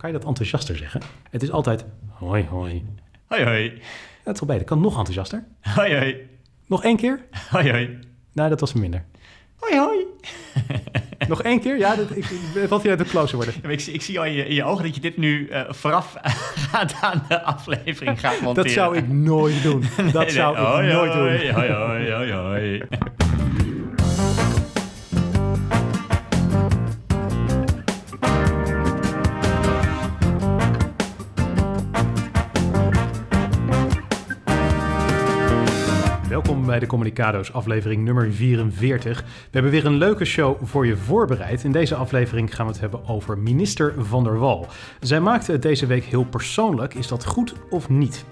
Kan je dat enthousiaster zeggen? Het is altijd hoi hoi. Hoi hoi. Het is beter. Kan nog enthousiaster? Hoi hoi. Nog één keer? Hoi hoi. Nou, dat was minder. Hoi hoi. Nog één keer? Ja, dat, ik, ik, wat je de closer worden. Ja, Ik, zie- ik zie al in je, in je ogen dat je dit nu eh, vooraf gaat aan de aflevering gaat monteren. Dat zou ik nooit doen. Dat Nee, nee. zou ik Hoi, nooit hoi, doen. Hoi hoi hoi hoi. De Communicado's aflevering nummer 44. We hebben weer een leuke show voor je voorbereid. In deze aflevering gaan we het hebben over minister Van der Wal. Zij maakte het deze week heel persoonlijk. Is dat goed of niet?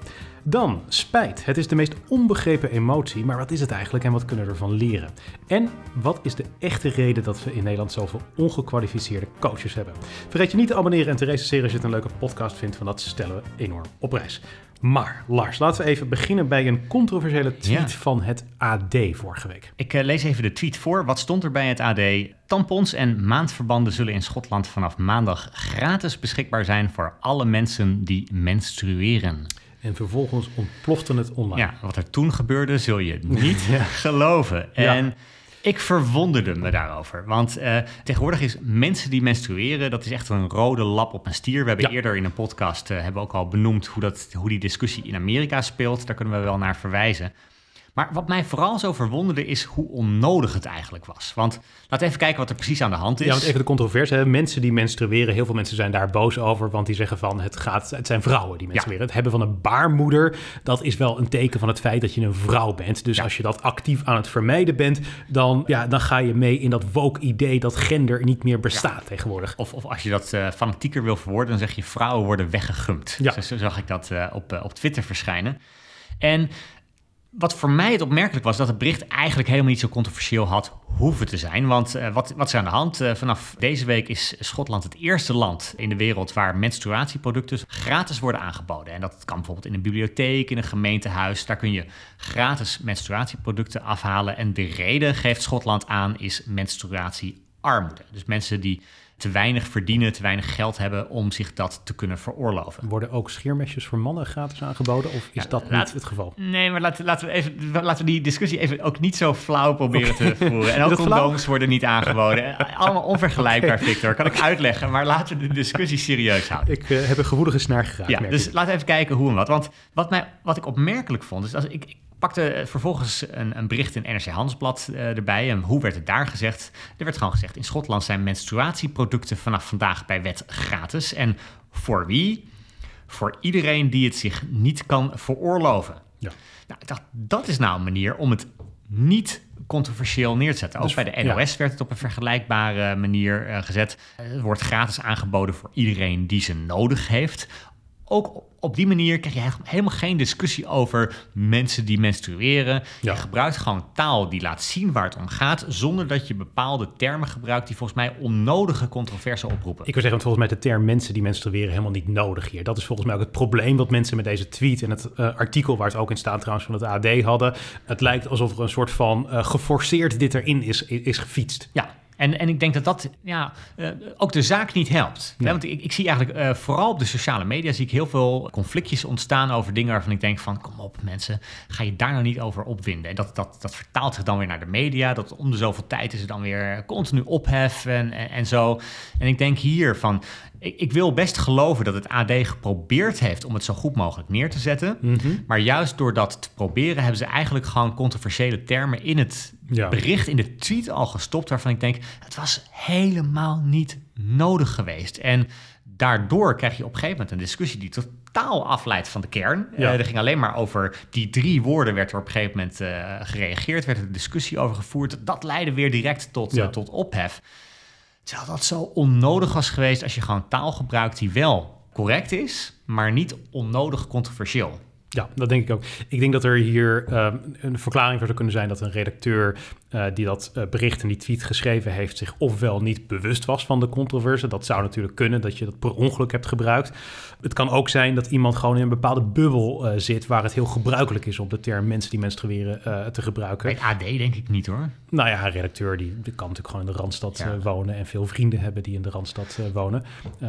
Dan spijt. Het is de meest onbegrepen emotie, maar wat is het eigenlijk en wat kunnen we ervan leren? En wat is de echte reden dat we in Nederland zoveel ongekwalificeerde coaches hebben? Vergeet je niet te abonneren en te recenseren als je het een leuke podcast vindt, want dat stellen we enorm op prijs. Maar Lars, laten we even beginnen bij een controversiële tweet Ja. van het AD vorige week. Ik eh, lees even de tweet voor. Wat stond er bij het AD? Tampons en maandverbanden zullen in Schotland vanaf maandag gratis beschikbaar zijn voor alle mensen die menstrueren. En vervolgens ontplofte het online. Ja, wat er toen gebeurde zul je niet Ja. geloven. Ja. Ik verwonderde me daarover. Want eh, tegenwoordig is mensen die menstrueren, dat is echt een rode lap op een stier. We hebben Ja. eerder in een podcast eh, hebben we ook al benoemd hoe, dat, hoe die discussie in Amerika speelt. Daar kunnen we wel naar verwijzen. Maar wat mij vooral zo verwonderde is hoe onnodig het eigenlijk was. Want laten we even kijken wat er precies aan de hand is. Ja, want even de controverse. Hè. Mensen die menstrueren, heel veel mensen zijn daar boos over, want die zeggen van het, gaat, het zijn vrouwen die menstrueren. Het hebben van een baarmoeder, dat is wel een teken van het feit dat je een vrouw bent. Dus Ja. als je dat actief aan het vermijden bent, dan, ja, dan ga je mee in dat woke idee dat gender niet meer bestaat tegenwoordig. Of, of als je dat eh, fanatieker wil verwoorden, dan zeg je vrouwen worden weggegumpt. Ja. Zo, zo zag ik dat eh, op, eh, op Twitter verschijnen. En wat voor mij het opmerkelijk was, dat het bericht eigenlijk helemaal niet zo controversieel had hoeven te zijn. Want eh, wat, wat is aan de hand? Eh, vanaf deze week is Schotland het eerste land in de wereld waar menstruatieproducten gratis worden aangeboden. En dat kan bijvoorbeeld in een bibliotheek, in een gemeentehuis. Daar kun je gratis menstruatieproducten afhalen. En de reden, geeft Schotland aan, is menstruatiearmoede. Dus mensen die te weinig verdienen, te weinig geld hebben om zich dat te kunnen veroorloven. Worden ook scheermesjes voor mannen gratis aangeboden of is Ja, dat laat- niet het geval? Nee, maar laten, laten, we even, laten we die discussie even ook niet zo flauw proberen te voeren. En ook condooms worden niet aangeboden. Allemaal onvergelijkbaar, Victor. Kan ik uitleggen, maar laten we de discussie serieus houden. Ik eh, heb een gevoelige snaar geraakt. Ja, dus laten we even kijken hoe en wat. Want wat, mij, wat ik opmerkelijk vond, is als ik, ik pakte eh, vervolgens een, een bericht in NRC Handelsblad eh, erbij. En hoe werd het daar gezegd? Er werd gewoon gezegd, in Schotland zijn menstruatieproducten vanaf vandaag bij wet gratis. En voor wie? Voor iedereen die het zich niet kan veroorloven. Ja. Nou, ik dacht, dat is nou een manier om het niet controversieel neer te zetten. Ook Dus, bij de ja. NOS werd het op een vergelijkbare manier eh, gezet. Eh, Het wordt gratis aangeboden voor iedereen die ze nodig heeft. Ook op- die manier krijg je he- helemaal geen discussie over mensen die menstrueren. Ja. Je gebruikt gewoon taal die laat zien waar het om gaat, zonder dat je bepaalde termen gebruikt die volgens mij onnodige controverse oproepen. Ik wil zeggen, volgens mij de term mensen die menstrueren helemaal niet nodig hier. Dat is volgens mij ook het probleem wat mensen met deze tweet en het eh, artikel waar het ook in staat trouwens van het AD hadden. Het lijkt alsof er een soort van eh, geforceerd dit erin is, is gefietst. Ja, en, en ik denk dat dat ja, eh, ook de zaak niet helpt. Nee. Hè, want ik, ik zie eigenlijk eh, vooral op de sociale media zie ik heel veel conflictjes ontstaan over dingen waarvan ik denk van kom op mensen, ga je daar nou niet over opwinden. En dat, dat, dat vertaalt zich dan weer naar de media. Dat om de zoveel tijd is er dan weer continu ophef en, en, en zo. En ik denk hier van, ik, ik wil best geloven dat het AD geprobeerd heeft om het zo goed mogelijk neer te zetten. Mhm. Maar juist door dat te proberen hebben ze eigenlijk gewoon controversiële termen in het Ja. bericht, in de tweet al gestopt. Waarvan ik denk, het was helemaal niet nodig geweest. En daardoor krijg je op een gegeven moment een discussie die totaal afleidt van de kern. Ja. Eh, er ging alleen maar over die drie woorden, werd er op een gegeven moment eh, gereageerd, werd er een discussie over gevoerd. Dat leidde weer direct tot, Ja. eh, tot ophef. Terwijl dat zo onnodig was geweest als je gewoon taal gebruikt die wel correct is, maar niet onnodig controversieel. Ja, dat denk ik ook. Ik denk dat er hier ehm, een verklaring voor zou kunnen zijn dat een redacteur eh, die dat uh, bericht en die tweet geschreven heeft, zich ofwel niet bewust was van de controverse. Dat zou natuurlijk kunnen, dat je dat per ongeluk hebt gebruikt. Het kan ook zijn dat iemand gewoon in een bepaalde bubbel uh, zit waar het heel gebruikelijk is om de term mensen die menstrueren te gebruiken. Bij AD denk ik niet hoor. Nou ja, een redacteur die, die kan natuurlijk gewoon in de Randstad ja. wonen en veel vrienden hebben die in de Randstad wonen.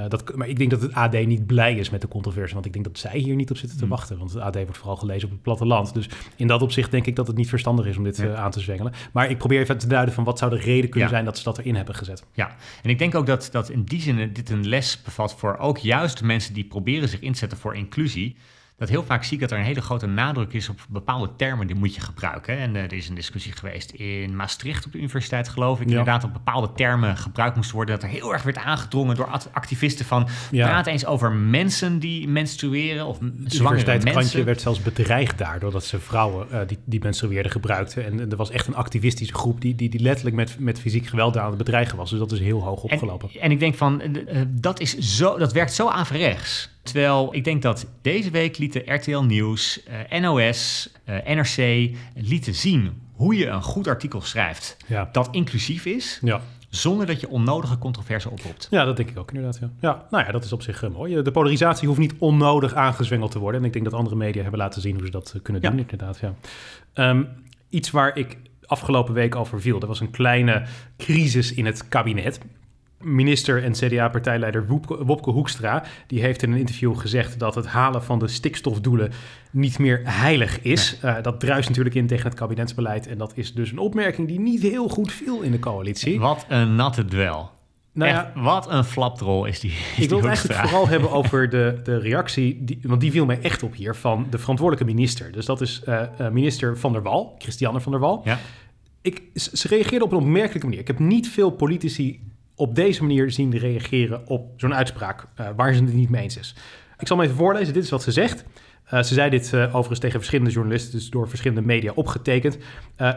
dat, maar ik denk dat het AD niet blij is met de controverse, want ik denk dat zij hier niet op zitten te hmm. wachten. Want het AD wordt vooral gelezen op het platteland. Dus in dat opzicht denk ik dat het niet verstandig is om dit ja. aan te zwengelen. Maar ik probeer even te duiden van wat zou de reden kunnen zijn dat ze dat erin hebben gezet. Ja, en ik denk ook dat, dat in die zin dit een les bevat voor ook juist mensen die proberen zich inzetten voor inclusie dat heel vaak zie ik dat er een hele grote nadruk is op bepaalde termen die moet je gebruiken. En uh, er is een discussie geweest in Maastricht op de universiteit, geloof ik, inderdaad op bepaalde termen gebruikt moesten worden. Dat er heel erg werd aangedrongen door activisten van ja. praat eens over mensen die menstrueren of zwangere mensen. werd zelfs bedreigd daardoor dat ze vrouwen uh, die, die menstrueerden gebruikten. En er was echt een activistische groep die, die, die letterlijk met, met fysiek geweld aan het bedreigen was. Dus dat is heel hoog opgelopen. En, en ik denk van, uh, dat, is zo, dat werkt zo averechts. Terwijl ik denk dat deze week lieten RTL Nieuws, uh, NOS, uh, NRC lieten zien hoe je een goed artikel schrijft ja. dat inclusief is. Ja. Zonder dat je onnodige controverse oproept. Ja, dat denk ik ook inderdaad. Ja, ja nou ja, dat is op zich uh, mooi. De polarisatie hoeft niet onnodig aangezwengeld te worden. En ik denk dat andere media hebben laten zien hoe ze dat kunnen doen, inderdaad. Ja. Um, iets waar ik afgelopen week over viel. Er was een kleine crisis in het kabinet minister en CDA-partijleider Wopke Hoekstra... die heeft in een interview gezegd dat het halen van de stikstofdoelen niet meer heilig is. Nee. Uh, dat druist natuurlijk in tegen het kabinetsbeleid... en dat is dus een opmerking die niet heel goed viel in de coalitie. Wat een natte dwel. Nou ja, wat een flapdrol is die. Is ik wil het eigenlijk vooral hebben over de, de reactie, die, want die viel mij echt op hier, van de verantwoordelijke minister. Dus dat is uh, uh, minister Van der Wal, Christiane Van der Wal. Ja. Ik, ze reageerde op een opmerkelijke manier. Ik heb niet veel politici op deze manier zien reageren op zo'n uitspraak uh, waar ze het niet mee eens is. Ik zal hem even voorlezen. Dit is wat ze zegt. Uh, ze zei dit uh, overigens tegen verschillende journalisten, dus door verschillende media opgetekend.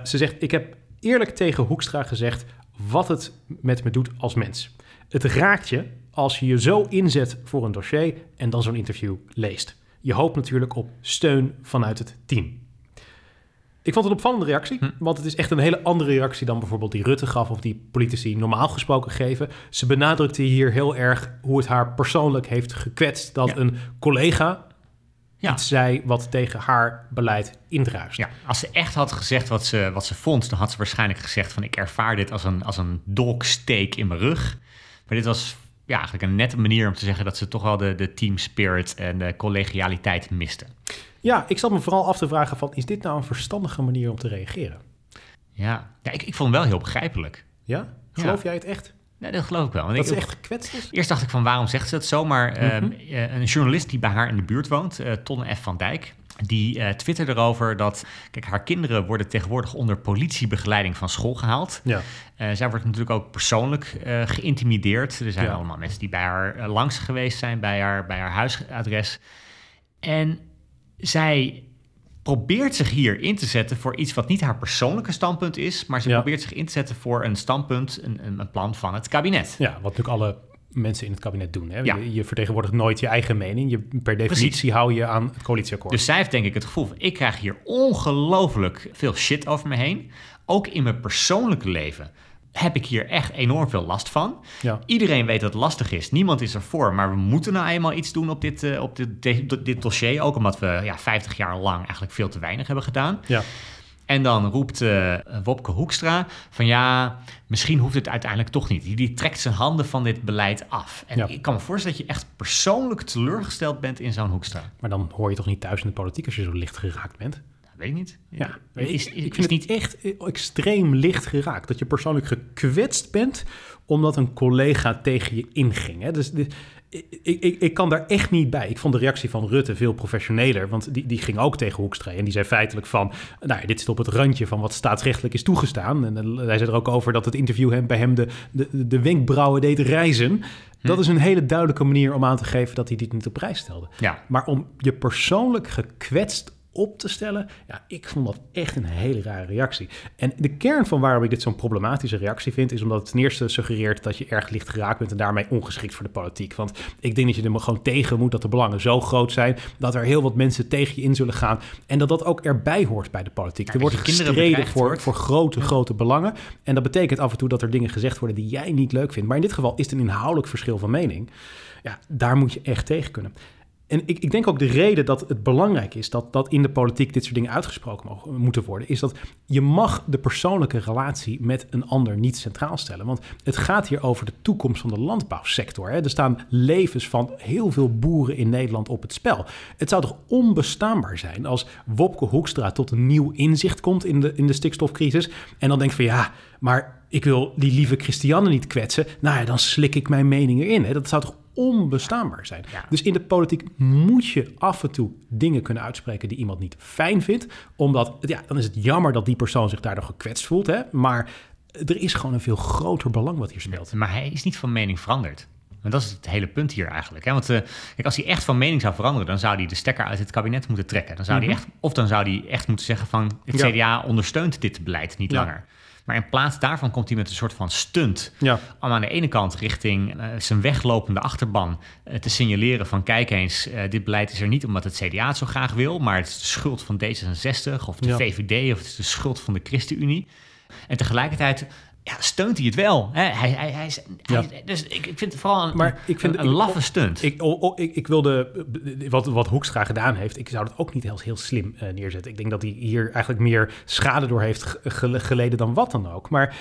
ze zegt: Ik heb eerlijk tegen Hoekstra gezegd wat het met me doet als mens. Het raakt je als je je zo inzet voor een dossier en dan zo'n interview leest. Je hoopt natuurlijk op steun vanuit het team. Ik vond het een opvallende reactie, hm. want het is echt een hele andere reactie dan bijvoorbeeld die Rutte gaf of die politici normaal gesproken geven. Ze benadrukte hier heel erg hoe het haar persoonlijk heeft gekwetst dat een collega ja. iets zei wat tegen haar beleid indruist. Ja, als ze echt had gezegd wat ze, wat ze vond, dan had ze waarschijnlijk gezegd van ik ervaar dit als een, als een dolksteek in mijn rug. Maar dit was ja, eigenlijk een nette manier om te zeggen dat ze toch wel de, de team spirit en de collegialiteit misten. Ja, ik zat me vooral af te vragen van, is dit nou een verstandige manier om te reageren? Ja, ja ik, ik vond hem wel heel begrijpelijk. Ja? Geloof jij het echt? Nee, dat geloof ik wel. Want dat ik, ze echt gekwetst is? Eerst dacht ik van, waarom zegt ze het zo? Maar mm een journalist die bij haar in de buurt woont, uh, Tonne F. van Dijk... Die uh, twitterde erover dat, kijk, haar kinderen worden tegenwoordig onder politiebegeleiding van school gehaald. Ja. Uh, zij wordt natuurlijk ook persoonlijk uh, geïntimideerd. Er zijn ja. allemaal mensen die bij haar langs geweest zijn, bij haar, bij haar huisadres. En zij probeert zich hier in te zetten voor iets wat niet haar persoonlijke standpunt is, maar ze ja. probeert zich in te zetten voor een standpunt, een, een, plan van het kabinet. Ja, wat natuurlijk alle mensen in het kabinet doen. Hè? Ja. Je, je, vertegenwoordigt nooit je eigen mening. Je, per definitie Precies. hou je aan het coalitieakkoord. Dus zij heeft denk ik het gevoel van... ik krijg hier ongelooflijk veel shit over me heen. Ook in mijn persoonlijke leven heb ik hier echt enorm veel last van. Ja. Iedereen weet dat het lastig is. Niemand is ervoor. Maar we moeten nou eenmaal iets doen op dit, uh, op dit, dit, dit, dossier. Ook omdat we ja, 50 jaar lang eigenlijk veel te weinig hebben gedaan. Ja. En dan roept uh, Wopke Hoekstra van ja, misschien hoeft het uiteindelijk toch niet. Die, die trekt zijn handen van dit beleid af. En Ja. ik kan me voorstellen dat je echt persoonlijk teleurgesteld bent in zo'n Hoekstra. Maar dan hoor je toch niet thuis in de politiek als je zo licht geraakt bent? Dat weet ik niet. Ja, Is- ik, is- ik is vind het niet- niet echt extreem licht geraakt. Dat je persoonlijk gekwetst bent omdat een collega tegen je inging. Hè? Dus dit, ik, ik, ik kan daar echt niet bij. Ik vond de reactie van Rutte veel professioneler. Want die, die ging ook tegen Hoekstra. En die zei feitelijk van... Nou ja, dit zit op het randje van wat staatsrechtelijk is toegestaan. En eh, hij zei er ook over dat het interview hem, bij hem de, de, de wenkbrauwen deed reizen. Dat is een hele duidelijke manier om aan te geven... dat hij dit niet op prijs stelde. Ja, Maar om je persoonlijk gekwetst op te stellen. Ja, ik vond dat echt een hele rare reactie. En de kern van waarom ik dit zo'n problematische reactie vind, is omdat het ten eerste suggereert dat je erg licht geraakt bent en daarmee ongeschikt voor de politiek. Want ik denk dat je er gewoon tegen moet dat de belangen zo groot zijn dat er heel wat mensen tegen je in zullen gaan en dat dat ook erbij hoort bij de politiek. er wordt gestreden voor, voor grote, grote belangen. En dat betekent af en toe dat er dingen gezegd worden die jij niet leuk vindt. Maar in dit geval is het een inhoudelijk verschil van mening. Ja, daar moet je echt tegen kunnen. En ik, ik, denk ook de reden dat het belangrijk is dat, dat in de politiek dit soort dingen uitgesproken mogen, moeten worden, is dat je mag de persoonlijke relatie met een ander niet centraal stellen. Want het gaat hier over de toekomst van de landbouwsector. Hè. Er staan levens van heel veel boeren in Nederland op het spel. Het zou toch onbestaanbaar zijn als Wopke Hoekstra tot een nieuw inzicht komt in de, in de stikstofcrisis en dan denkt van ja, maar ik wil die lieve Christiane niet kwetsen. Nou ja, dan slik ik mijn mening erin. Hè. Dat zou toch onbestaanbaar zijn. Dus in de politiek moet je af en toe dingen kunnen uitspreken die iemand niet fijn vindt. Omdat, ja, dan is het jammer dat die persoon zich daardoor gekwetst voelt. Hè? Maar er is gewoon een veel groter belang wat hier speelt. maar hij is niet van mening veranderd. En dat is het hele punt hier eigenlijk. Hè? Want uh, kijk, als hij echt van mening zou veranderen, dan zou hij de stekker uit het kabinet moeten trekken. Dan zou hij mhm. echt, of dan zou hij echt moeten zeggen van het CDA ondersteunt dit beleid niet langer. Maar in plaats daarvan komt hij met een soort van stunt. Ja. Om aan de ene kant richting uh, zijn weglopende achterban uh, te signaleren van... kijk eens, uh, dit beleid is er niet omdat het CDA het zo graag wil... maar het is de schuld van D66 of de VVD of het is de schuld van de ChristenUnie. En tegelijkertijd ja, steunt hij het wel. Hè? Hij, hij, hij, is, dus ik, ik vind het vooral een, maar ik vind, een, een laffe stunt. Ik, ik, ik wilde, wat, wat Hoekstra gedaan heeft, ik zou het ook niet heel, heel slim uh, neerzetten. Ik denk dat hij hier eigenlijk meer schade door heeft geleden dan wat dan ook. Maar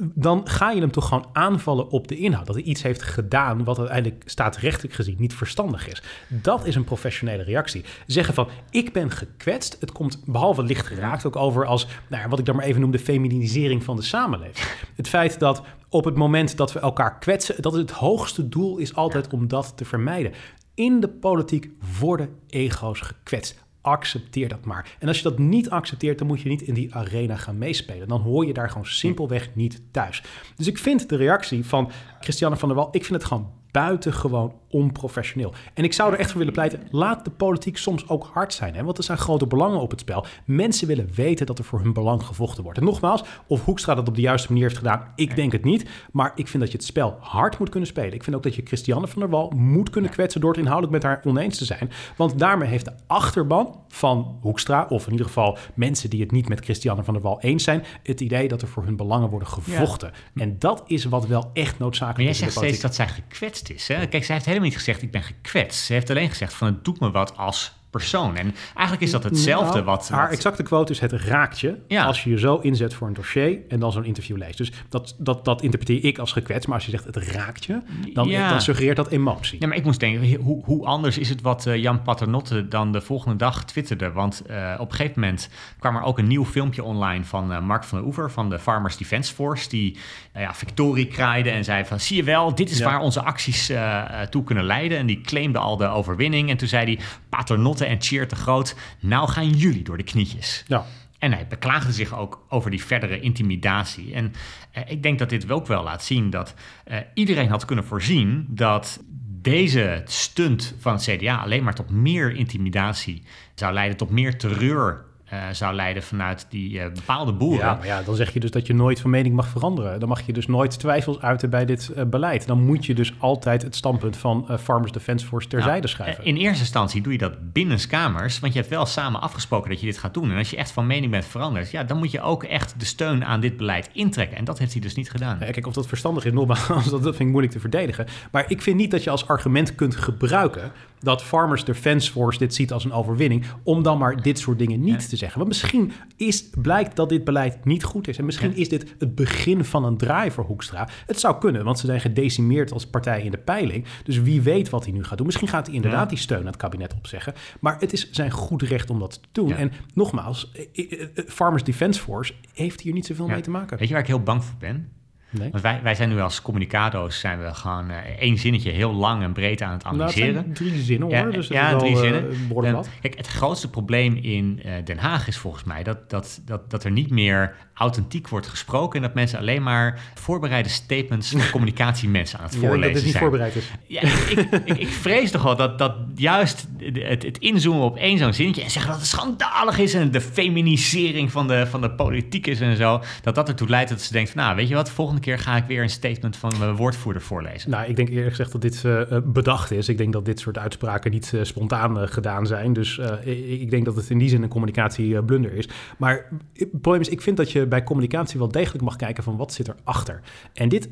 dan ga je hem toch gewoon aanvallen op de inhoud. Dat hij iets heeft gedaan wat uiteindelijk staatsrechtelijk gezien niet verstandig is. Dat is een professionele reactie. Zeggen van, ik ben gekwetst. Het komt behalve licht geraakt ook over als, nou ja, wat ik dan maar even noem, de feminisering van de samenleving. Het feit dat op het moment dat we elkaar kwetsen, dat het hoogste doel is altijd om dat te vermijden. In de politiek worden ego's gekwetst accepteer dat maar. En als je dat niet accepteert, dan moet je niet in die arena gaan meespelen. Dan hoor je daar gewoon simpelweg niet thuis. Dus ik vind de reactie van Christiane van der Wal, ik vind het gewoon buitengewoon onprofessioneel. En ik zou er echt voor willen pleiten, laat de politiek soms ook hard zijn. Hè? Want er zijn grote belangen op het spel. Mensen willen weten dat er voor hun belang gevochten wordt. En nogmaals, of Hoekstra dat op de juiste manier heeft gedaan, ik denk het niet. Maar ik vind dat je het spel hard moet kunnen spelen. Ik vind ook dat je Christiane van der Wal moet kunnen kwetsen door het inhoudelijk met haar oneens te zijn. Want daarmee heeft de achterban van Hoekstra, of in ieder geval mensen die het niet met Christiane van der Wal eens zijn, het idee dat er voor hun belangen worden gevochten. En dat is wat wel echt noodzakelijk is. Maar jij zegt steeds dat zij gekwetst is. Kijk, zij heeft helemaal niet gezegd ik ben gekwetst. Ze heeft alleen gezegd van het doet me wat als persoon. En eigenlijk is dat hetzelfde nou, wat... Haar exacte quote is het raakt ja. als je je zo inzet voor een dossier en dan zo'n interview leest. Dus dat, dat, dat interpreteer ik als gekwetst. Maar als je zegt het raakt je, dan, dan suggereert dat emotie. Ja, maar ik moest denken, hoe, hoe anders is het wat uh, Jan Paternotte dan de volgende dag twitterde? Want uh, op een gegeven moment kwam er ook een nieuw filmpje online van uh, Mark van der Oever van de Farmers Defence Force. Die ja, victorie kraaide en zei van, zie je wel, dit is waar onze acties toe kunnen leiden. En die claimde al de overwinning. En toen zei hij, Paternotte en Cheer te groot. Nou gaan jullie door de knietjes. Ja. En hij beklaagde zich ook over die verdere intimidatie. En eh, ik denk dat dit ook wel laat zien dat eh, iedereen had kunnen voorzien dat deze stunt van het CDA alleen maar tot meer intimidatie zou leiden, tot meer terreur uh, zou leiden vanuit die uh, bepaalde boeren. Ja, maar ja, dan zeg je dus dat je nooit van mening mag veranderen. Dan mag je dus nooit twijfels uiten bij dit uh, beleid. Dan moet je dus altijd het standpunt van Farmers Defence Force terzijde nou, schuiven. In eerste instantie doe je dat binnenskamers, want je hebt wel samen afgesproken dat je dit gaat doen. En als je echt van mening bent veranderd, ja, dan moet je ook echt de steun aan dit beleid intrekken. En dat heeft hij dus niet gedaan. Ja, kijk, of dat verstandig is, nogmaals, dat vind ik moeilijk te verdedigen. Maar ik vind niet dat je als argument kunt gebruiken dat Farmers Defence Force dit ziet als een overwinning, om dan maar dit soort dingen niet te zeggen. Want misschien is, blijkt dat dit beleid niet goed is. En misschien is dit het begin van een draai voor Hoekstra. Het zou kunnen, want ze zijn gedecimeerd als partij in de peiling. Dus wie weet wat hij nu gaat doen. Misschien gaat hij inderdaad die steun aan het kabinet opzeggen. Maar het is zijn goed recht om dat te doen. En nogmaals, Farmers Defence Force heeft hier niet zoveel mee te maken. Weet je waar ik heel bang voor ben? Nee. Want wij, wij zijn nu als communicado's zijn we gewoon uh, één zinnetje heel lang en breed aan het Nou, analyseren. Nou, drie zinnen hoor, ja, dus ja, wel, drie uh, zinnen. En, kijk, het grootste probleem in uh, Den Haag is volgens mij dat, dat, dat, dat er niet meer authentiek wordt gesproken en dat mensen alleen maar voorbereide statements van communicatiemensen aan het Ja, voorlezen dat het niet zijn. voorbereid is. Ja, ik, ik, ik vrees toch wel dat, dat juist het, het inzoomen op één zo'n zinnetje en zeggen dat het schandalig is en de feminisering van de, van de politiek is en zo, dat dat ertoe leidt dat ze denkt van nou, weet je wat, volgende keer ga ik weer een statement van mijn woordvoerder voorlezen. Nou, ik denk eerlijk gezegd dat dit uh, bedacht is. Ik denk dat dit soort uitspraken niet uh, spontaan gedaan zijn. Dus ik, ik denk dat het in die zin een communicatieblunder is. Maar het probleem is, ik vind dat je bij communicatie wel degelijk mag kijken van wat zit erachter. En dit,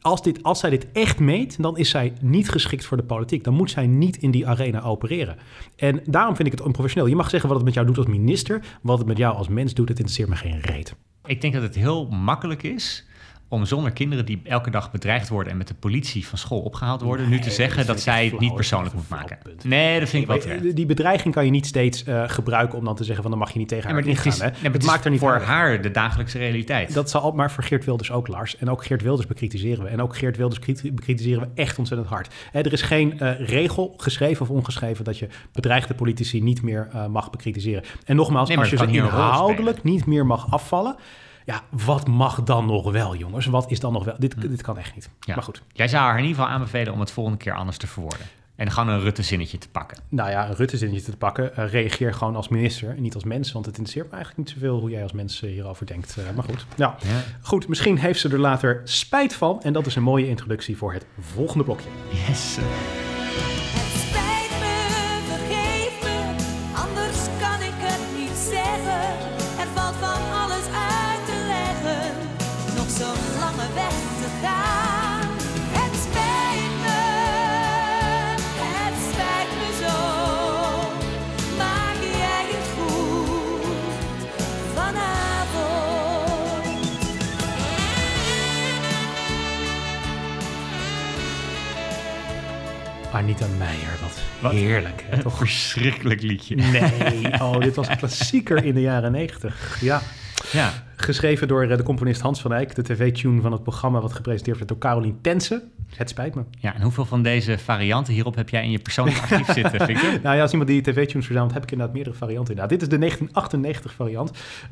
als, dit, als zij dit echt meet, dan is zij niet geschikt voor de politiek. Dan moet zij niet in die arena opereren. En daarom vind ik het onprofessioneel. Je mag zeggen wat het met jou doet als minister. Wat het met jou als mens doet, het interesseert me geen reet. Ik denk dat het heel makkelijk is om zonder kinderen die elke dag bedreigd worden en met de politie van school opgehaald worden, Nee, nu te zeggen dat zij het niet persoonlijk moet maken. Nee, dat vind ik wel terecht. die bedreiging kan je niet steeds uh, gebruiken om dan te zeggen van dan mag je niet tegen Ja, haar het is, nee, maar het maakt er niet voor uit. haar de dagelijkse realiteit. Dat zal al, maar voor Geert Wilders ook, Lars. En ook Geert Wilders bekritiseren we. En ook Geert Wilders kriti- bekritiseren we echt ontzettend hard. Hè, er is geen eh, regel, geschreven of ongeschreven, dat je bedreigde politici niet meer eh, mag bekritiseren. En nogmaals, als je ze inhoudelijk niet meer mag afvallen. Ja, wat mag dan nog wel, jongens? Wat is dan nog wel? Dit, dit kan echt niet. Ja. Maar goed. Jij zou haar in ieder geval aanbevelen om het volgende keer anders te verwoorden. En gewoon een Rutte-zinnetje te pakken. Nou ja, een Rutte-zinnetje te pakken. eh, reageer gewoon als minister en niet als mens. Want het interesseert me eigenlijk niet zoveel hoe jij als mens eh, hierover denkt. Eh, maar goed. Nou, Ja. goed. Misschien heeft ze er later spijt van. En dat is een mooie introductie voor het volgende blokje. Yes. Anita Meijer, wat, Wat? heerlijk. Hè, Een toch? verschrikkelijk liedje. Nee, oh, dit was een klassieker in de jaren negentig. Ja, Ja. geschreven door eh, de componist Hans van Eyck. De tv-tune van het programma wat gepresenteerd werd door Carolien Tense. Het spijt me. ja, en hoeveel van deze varianten hierop heb jij in je persoonlijk archief zitten, Victor? Nou ja, als iemand die tv-tunes verzamelt, heb ik inderdaad meerdere varianten. Inderdaad. Dit is de 1998 variant.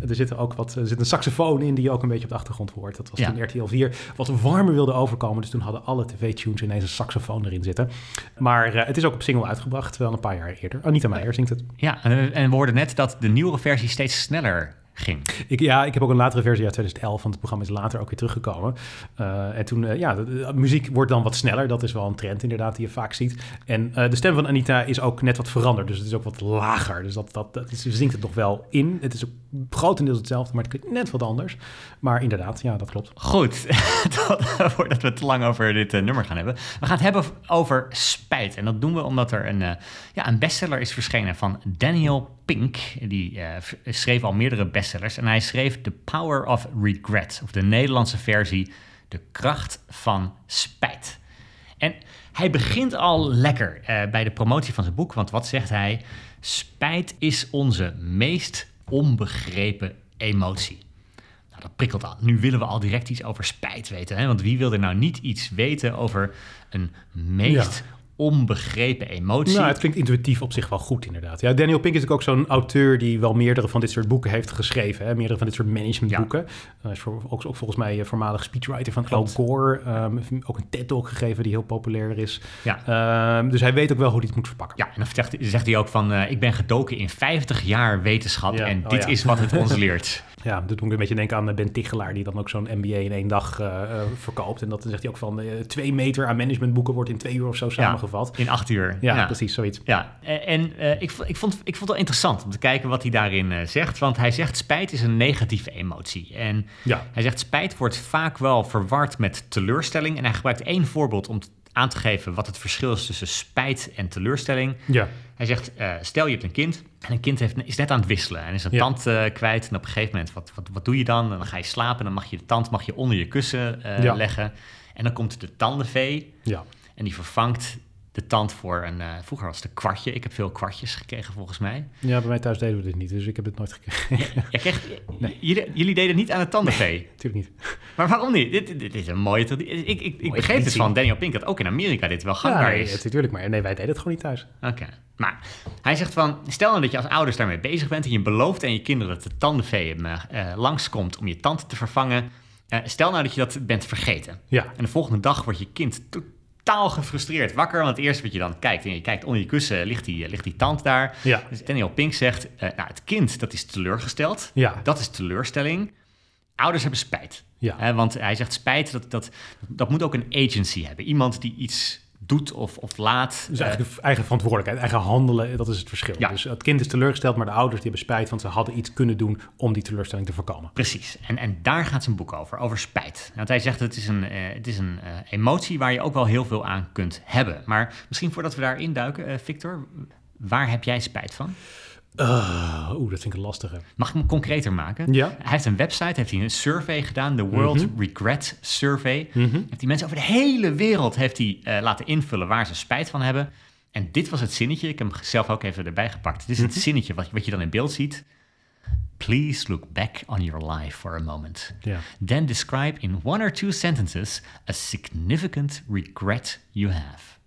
Er zit er ook wat, er zit een saxofoon in die je ook een beetje op de achtergrond hoort. Dat was Ja. toen RTL 4 wat warmer wilde overkomen. Dus toen hadden alle tv-tunes ineens een saxofoon erin zitten. Maar eh, het is ook op single uitgebracht, wel een paar jaar eerder. Anita Meijer zingt het. Ja, en, en we hoorden net dat de nieuwere versie steeds sneller ging. Ik, ja, ik heb ook een latere versie uit 2011, want het programma is later ook weer teruggekomen. Eh, en toen, eh, ja, de, muziek wordt dan wat sneller. Dat is wel een trend inderdaad die je vaak ziet. En eh, de stem van Anita is ook net wat veranderd. Dus het is ook wat lager. Dus dat, dat, dat is, zingt het nog wel in. Het is ook grotendeels hetzelfde, maar het klinkt net wat anders. Maar inderdaad, ja, dat klopt. Goed, dat- voordat we te lang over dit eh, nummer gaan hebben. We gaan het hebben over spijt. En dat doen we omdat er een, eh, ja, een bestseller is verschenen van Daniel Pink. Die eh, schreef al meerdere bestsellers. En hij schreef The Power of Regret. Of de Nederlandse versie De Kracht van Spijt. En hij begint al lekker bij de promotie van zijn boek. Want wat zegt hij? Spijt is onze meest onbegrepen emotie. Nou, dat prikkelt al. Nu willen we al direct iets over spijt weten. Hè? Want wie wil er nou niet iets weten over een meest onbegrepen emotie? Nou, het klinkt intuïtief op zich wel goed, inderdaad. Ja, Daniel Pink is ook zo'n auteur die wel meerdere van dit soort boeken heeft geschreven. Hè? Meerdere van dit soort managementboeken. Hij is voor, ook, ook volgens mij eh, voormalig speechwriter van. Al Gore. Heeft ook een TED-talk gegeven die heel populair is. Ja. Ehm, dus hij weet ook wel hoe hij het moet verpakken. Ja, en dan zegt, zegt hij ook van... eh, ik ben gedoken in 50 jaar wetenschap Ja, en oh dit ja. is wat het ons leert. Ja, dat doet me een beetje denken aan eh, Ben Tichelaar... die dan ook zo'n MBA in één dag eh, eh, verkoopt. En dat zegt hij ook van... twee meter aan managementboeken wordt in twee uur of zo samengevat. In acht uur. Ja, precies, zoiets. Ja, en ik, ik, vond, ik vond het wel interessant om te kijken wat hij daarin zegt. Want hij zegt spijt is een negatieve emotie. En Ja. hij zegt spijt wordt vaak wel verward met teleurstelling. En hij gebruikt één voorbeeld om aan te geven wat het verschil is tussen spijt en teleurstelling. Ja. Hij zegt, eh, stel je hebt een kind en een kind heeft, is net aan het wisselen en is een Ja. tand eh, kwijt. En op een gegeven moment, wat, wat, wat doe je dan? En dan ga je slapen en dan mag je de tand mag je onder je kussen eh, Ja. leggen. En dan komt de tandenvee Ja. en die vervangt de tand voor een... eh, vroeger was het een kwartje. Ik heb veel kwartjes gekregen volgens mij. Ja, bij mij thuis deden we dit niet, dus ik heb het nooit gekregen. Jij kreeg, jullie, jullie deden het niet aan het tandenvee. Natuurlijk niet. Maar waarom niet? Dit, dit is een mooie traditie. Ik, ik, ik begreep dus traditie. van Daniel Pink dat ook in Amerika dit wel Ja, gangbaar nee, is. het- natuurlijk, maar nee, wij deden het gewoon niet thuis. Oké. Maar hij zegt van, stel nou dat je als ouders daarmee bezig bent en je belooft aan je kinderen dat de tandenvee hem eh, langskomt om je tand te vervangen. Eh, stel nou dat je dat bent vergeten. Ja, En de volgende dag wordt je kind totaal gefrustreerd wakker. Want het eerste wat je dan kijkt, en je kijkt onder je kussen, ligt die, ligt die tand daar. ja, Dus Daniel Pink zegt, eh, nou, het kind dat is teleurgesteld. ja, Dat is teleurstelling. Ouders hebben spijt. ja. Hè, want hij zegt spijt, dat, dat, dat moet ook een agency hebben. Iemand die iets doet of, of laat. Dus eigenlijk eigen verantwoordelijkheid, eigen handelen, dat is het verschil. Ja. Dus het kind is teleurgesteld, maar de ouders die hebben spijt, want ze hadden iets kunnen doen om die teleurstelling te voorkomen. Precies. En, en daar gaat zijn boek over, over spijt. Want hij zegt het is een, eh, het is een eh, emotie waar je ook wel heel veel aan kunt hebben. Maar misschien voordat we daarin duiken, Victor, waar heb jij spijt van? Uh, Oeh, dat vind ik een lastige. Mag ik hem concreter maken? Ja. Hij heeft een website, heeft hij een survey gedaan, de World Mhm. Regret Survey. Mhm. Heeft die mensen over de hele wereld heeft hij, eh, laten invullen waar ze spijt van hebben. En dit was het zinnetje, ik heb hem zelf ook even erbij gepakt. Dit is het Mhm. zinnetje wat, wat je dan in beeld ziet. Please look back on your life for a moment. Ja. Then describe in one or two sentences a significant regret you have.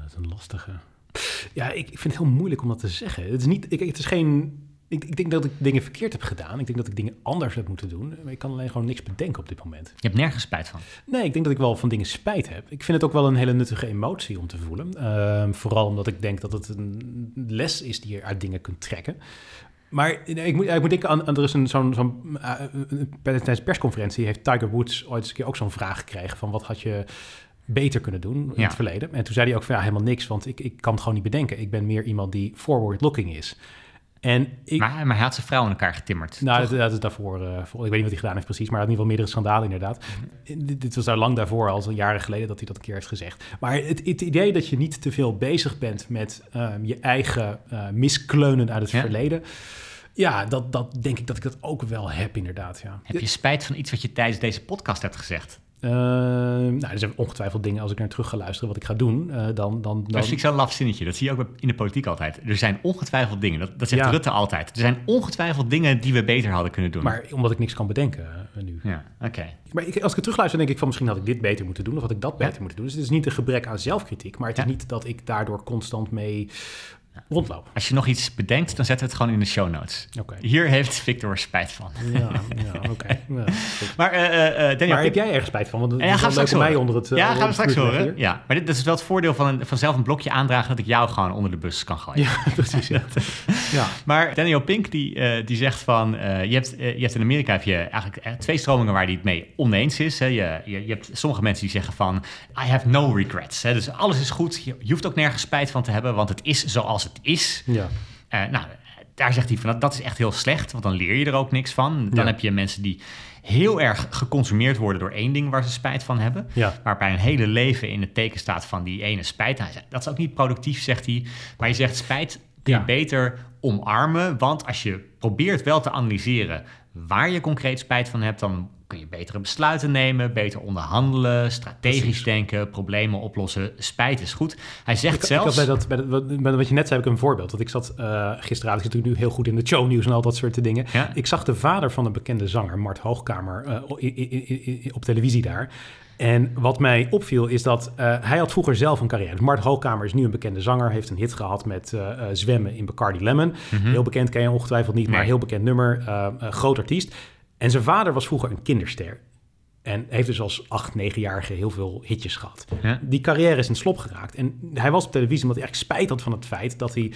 Dat is een lastige. Ja, ik, ik vind het heel moeilijk om dat te zeggen. Het is niet, ik, het is geen. Ik, ik denk dat ik dingen verkeerd heb gedaan. Ik denk dat ik dingen anders heb moeten doen. Maar ik kan alleen gewoon niks bedenken op dit moment. Je hebt nergens spijt van. Nee, ik denk dat ik wel van dingen spijt heb. Ik vind het ook wel een hele nuttige emotie om te voelen. Ehm, vooral omdat ik denk dat het een les is die je uit dingen kunt trekken. Maar nee, ik moet, ik moet denken aan, aan er is een, zo'n, zo'n tijdens de persconferentie heeft Tiger Woods ooit eens een keer ook zo'n vraag gekregen van wat had je beter kunnen doen in Ja. het verleden. En toen zei hij ook van ja, helemaal niks, want ik, ik kan het gewoon niet bedenken. Ik ben meer iemand die forward looking is. En ik, Maar, maar hij had zijn vrouw in elkaar getimmerd. nou, dat, dat is daarvoor. voor- ik weet niet wat hij gedaan heeft precies, maar hij had in ieder geval meerdere schandalen inderdaad. Dit, dit was daar lang daarvoor, al jaren geleden, dat hij dat een keer heeft gezegd. Maar het, het idee dat je niet te veel bezig bent met ehm, je eigen eh, miskleunen uit het Ja. verleden. Ja, dat, dat denk ik dat ik dat ook wel heb inderdaad, ja. Heb je spijt van iets wat je tijdens deze podcast hebt gezegd? Ehm, nou, er zijn ongetwijfeld dingen als ik naar terug ga luisteren wat ik ga doen. eh, dan, dan, dan, Dat zo'n laf zinnetje. Dat zie je ook in de politiek altijd. Er zijn ongetwijfeld dingen. Dat, dat zegt Ja. Rutte altijd. Er zijn ongetwijfeld dingen die we beter hadden kunnen doen. maar omdat ik niks kan bedenken eh, nu. Ja, oké. Maar ik, als ik het terugluister, denk ik van misschien had ik dit beter moeten doen of had ik dat Ja. beter moeten doen. Dus het is niet een gebrek aan zelfkritiek, maar het is niet dat ik daardoor constant mee rondloop. Als je nog iets bedenkt, dan zetten we het gewoon in de show notes. Oké. Hier heeft Victor spijt van. Ja, ja oké. Ja. Maar, eh, eh, eh, Daniel, maar heb jij ergens spijt van? Want het Ja, straks mij horen. onder het... ja, onder gaan we straks horen. Ja, maar dit, dat is wel het voordeel van, een, van zelf een blokje aandragen... dat ik jou gewoon onder de bus kan gooien. Ja, precies. Ja. ja. Maar Daniel Pink die, eh, die zegt van... eh, je, hebt, je hebt in Amerika heb je eigenlijk twee stromingen waar hij het mee oneens is. Hè. Je, je, je hebt sommige mensen die zeggen van... I have no regrets. Hè. Dus alles is goed. Je, je hoeft ook nergens spijt van te hebben... want het is zoals het is. ja. Eh, nou, daar zegt hij van... dat is echt heel slecht, want dan leer je er ook niks van. Dan Ja. heb je mensen die heel erg geconsumeerd worden... door één ding waar ze spijt van hebben. Ja. Waarbij een hele leven in het teken staat van die ene spijt. Hij zegt, dat is ook niet productief, zegt hij. Maar je zegt spijt kun je Ja. beter omarmen. Want als je probeert wel te analyseren waar je concreet spijt van hebt... dan kun je betere besluiten nemen, beter onderhandelen... strategisch Precies. denken, problemen oplossen. Spijt is goed. Hij zegt Ik, ik zelfs... had bij, dat, bij, dat, wat- bij wat je net zei, heb ik een voorbeeld. Dat ik zat eh gisteravond, ik zit natuurlijk nu heel goed in de shownieuws en al dat soort dingen. Ja? Ik zag de vader van een bekende zanger, Mart Hoogkamer, eh, i- i- i- i- op televisie daar. En wat mij opviel is dat eh, hij had vroeger zelf een carrière. Dus Mart Hoogkamer is nu een bekende zanger, heeft een hit gehad met zwemmen in Bacardi Lemon. Mhm. Heel bekend, ken je ongetwijfeld niet, maar Nee. heel bekend nummer, groot artiest. En zijn vader was vroeger een kinderster. En heeft dus als 8, 9-jarige heel veel hitjes gehad. Ja. Die carrière is in slop geraakt. En hij was op televisie omdat hij echt spijt had van het feit dat hij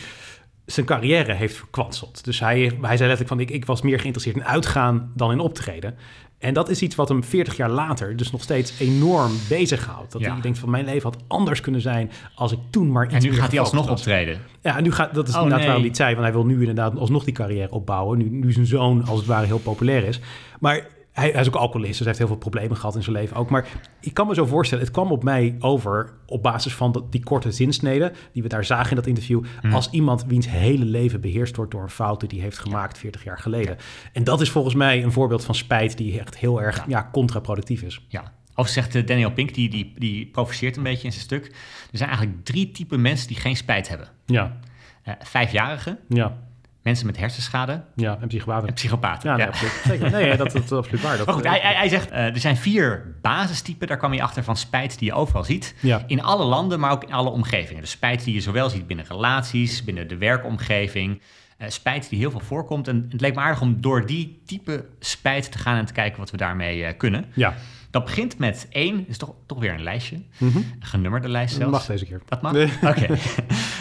zijn carrière heeft verkwanseld. Dus hij, hij zei letterlijk van ik, ik was meer geïnteresseerd in uitgaan dan in optreden. En dat is iets wat hem 40 jaar later dus nog steeds enorm bezighoudt. Dat Ja. hij denkt van mijn leven had anders kunnen zijn als ik toen maar iets En nu gaat hij alsnog was. optreden. Ja, en nu gaat dat is Oh, inderdaad nee. waarom hij het zei. Want hij wil nu inderdaad alsnog die carrière opbouwen. Nu, nu zijn zoon als het ware heel populair is. Maar hij, hij is ook alcoholist, dus hij heeft heel veel problemen gehad in zijn leven ook. Maar ik kan me zo voorstellen, het kwam op mij over op basis van dat, die korte zinsneden die we daar zagen in dat interview. Hmm. Als iemand wiens hele leven beheerst wordt door een fout die hij heeft gemaakt 40 jaar geleden. En dat is volgens mij een voorbeeld van spijt die echt heel erg ja. contraproductief is. Ja. Of zegt eh, Daniel Pink, die, die, die provoceert een beetje in zijn stuk. Er zijn eigenlijk drie typen mensen die geen spijt hebben. Ja, Eh, vijfjarigen, ja, mensen met hersenschade ja. En psychopaten. en psychopaten. Ja, nee, Ja. absoluut. Zeker. Nee, dat, dat is absoluut waar. Dat, Maar goed, hij, hij, hij zegt, eh, er zijn vier basistypen, daar kwam je achter van spijt die je overal ziet. Ja. In alle landen, maar ook in alle omgevingen. Dus spijt die je zowel ziet binnen relaties, binnen de werkomgeving. eh, spijt die heel veel voorkomt. En het leek me aardig om door die type spijt te gaan en te kijken wat we daarmee eh, kunnen. Ja, Dat begint met één, is toch, toch weer een lijstje. Mhm. Een genummerde lijst dat zelfs. mag deze keer. Dat mag? Nee. Oké.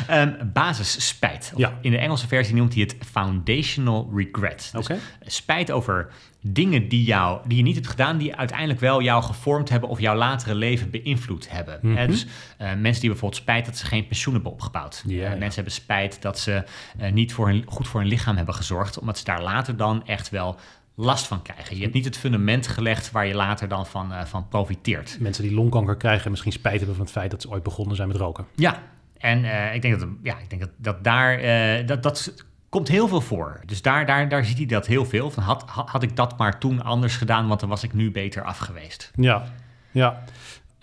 Ehm, basisspijt. Ja. In de Engelse versie noemt hij het foundational regret. Dus Oké. spijt over dingen die, jou, die je niet hebt gedaan... die uiteindelijk wel jou gevormd hebben... of jouw latere leven beïnvloed hebben. Mhm. Dus eh, mensen die bijvoorbeeld spijt dat ze geen pensioen hebben opgebouwd. Ja, Eh, ja. Mensen hebben spijt dat ze eh, niet voor hun, goed voor hun lichaam hebben gezorgd... omdat ze daar later dan echt wel last van krijgen. Je hebt niet het fundament gelegd waar je later dan van, eh, van profiteert. Mensen die longkanker krijgen en misschien spijt hebben van het feit dat ze ooit begonnen zijn met roken. Ja, en eh, ik denk dat, ja, ik denk dat, dat daar, eh, dat, dat komt heel veel voor. Dus daar, daar, daar ziet hij dat heel veel. Van had, had, had ik dat maar toen anders gedaan, want dan was ik nu beter af geweest. Ja, ja.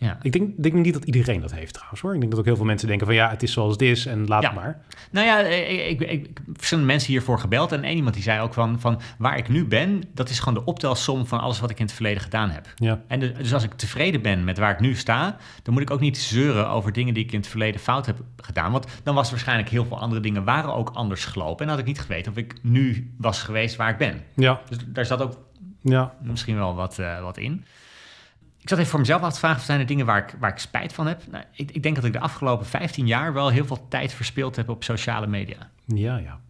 Ja. Ik denk, denk niet dat iedereen dat heeft trouwens hoor. Ik denk dat ook heel veel mensen denken van ja, het is zoals het is en laat Ja. het maar. Nou ja, eh, ik, ik, ik, verschillende mensen hiervoor gebeld. En één iemand die zei ook van, van waar ik nu ben, dat is gewoon de optelsom van alles wat ik in het verleden gedaan heb. Ja, En dus, dus als ik tevreden ben met waar ik nu sta, dan moet ik ook niet zeuren over dingen die ik in het verleden fout heb gedaan. Want dan was waarschijnlijk heel veel andere dingen waren ook anders gelopen. En dan had ik niet geweten of ik nu was geweest waar ik ben. ja, Dus daar zat ook ja. misschien wel wat, eh, wat in. Ik zat even voor mezelf af te vragen, zijn er dingen waar ik, waar ik spijt van heb? Nou, ik, ik denk dat ik de afgelopen 15 jaar wel heel veel tijd verspeeld heb op sociale media. Ja, ja.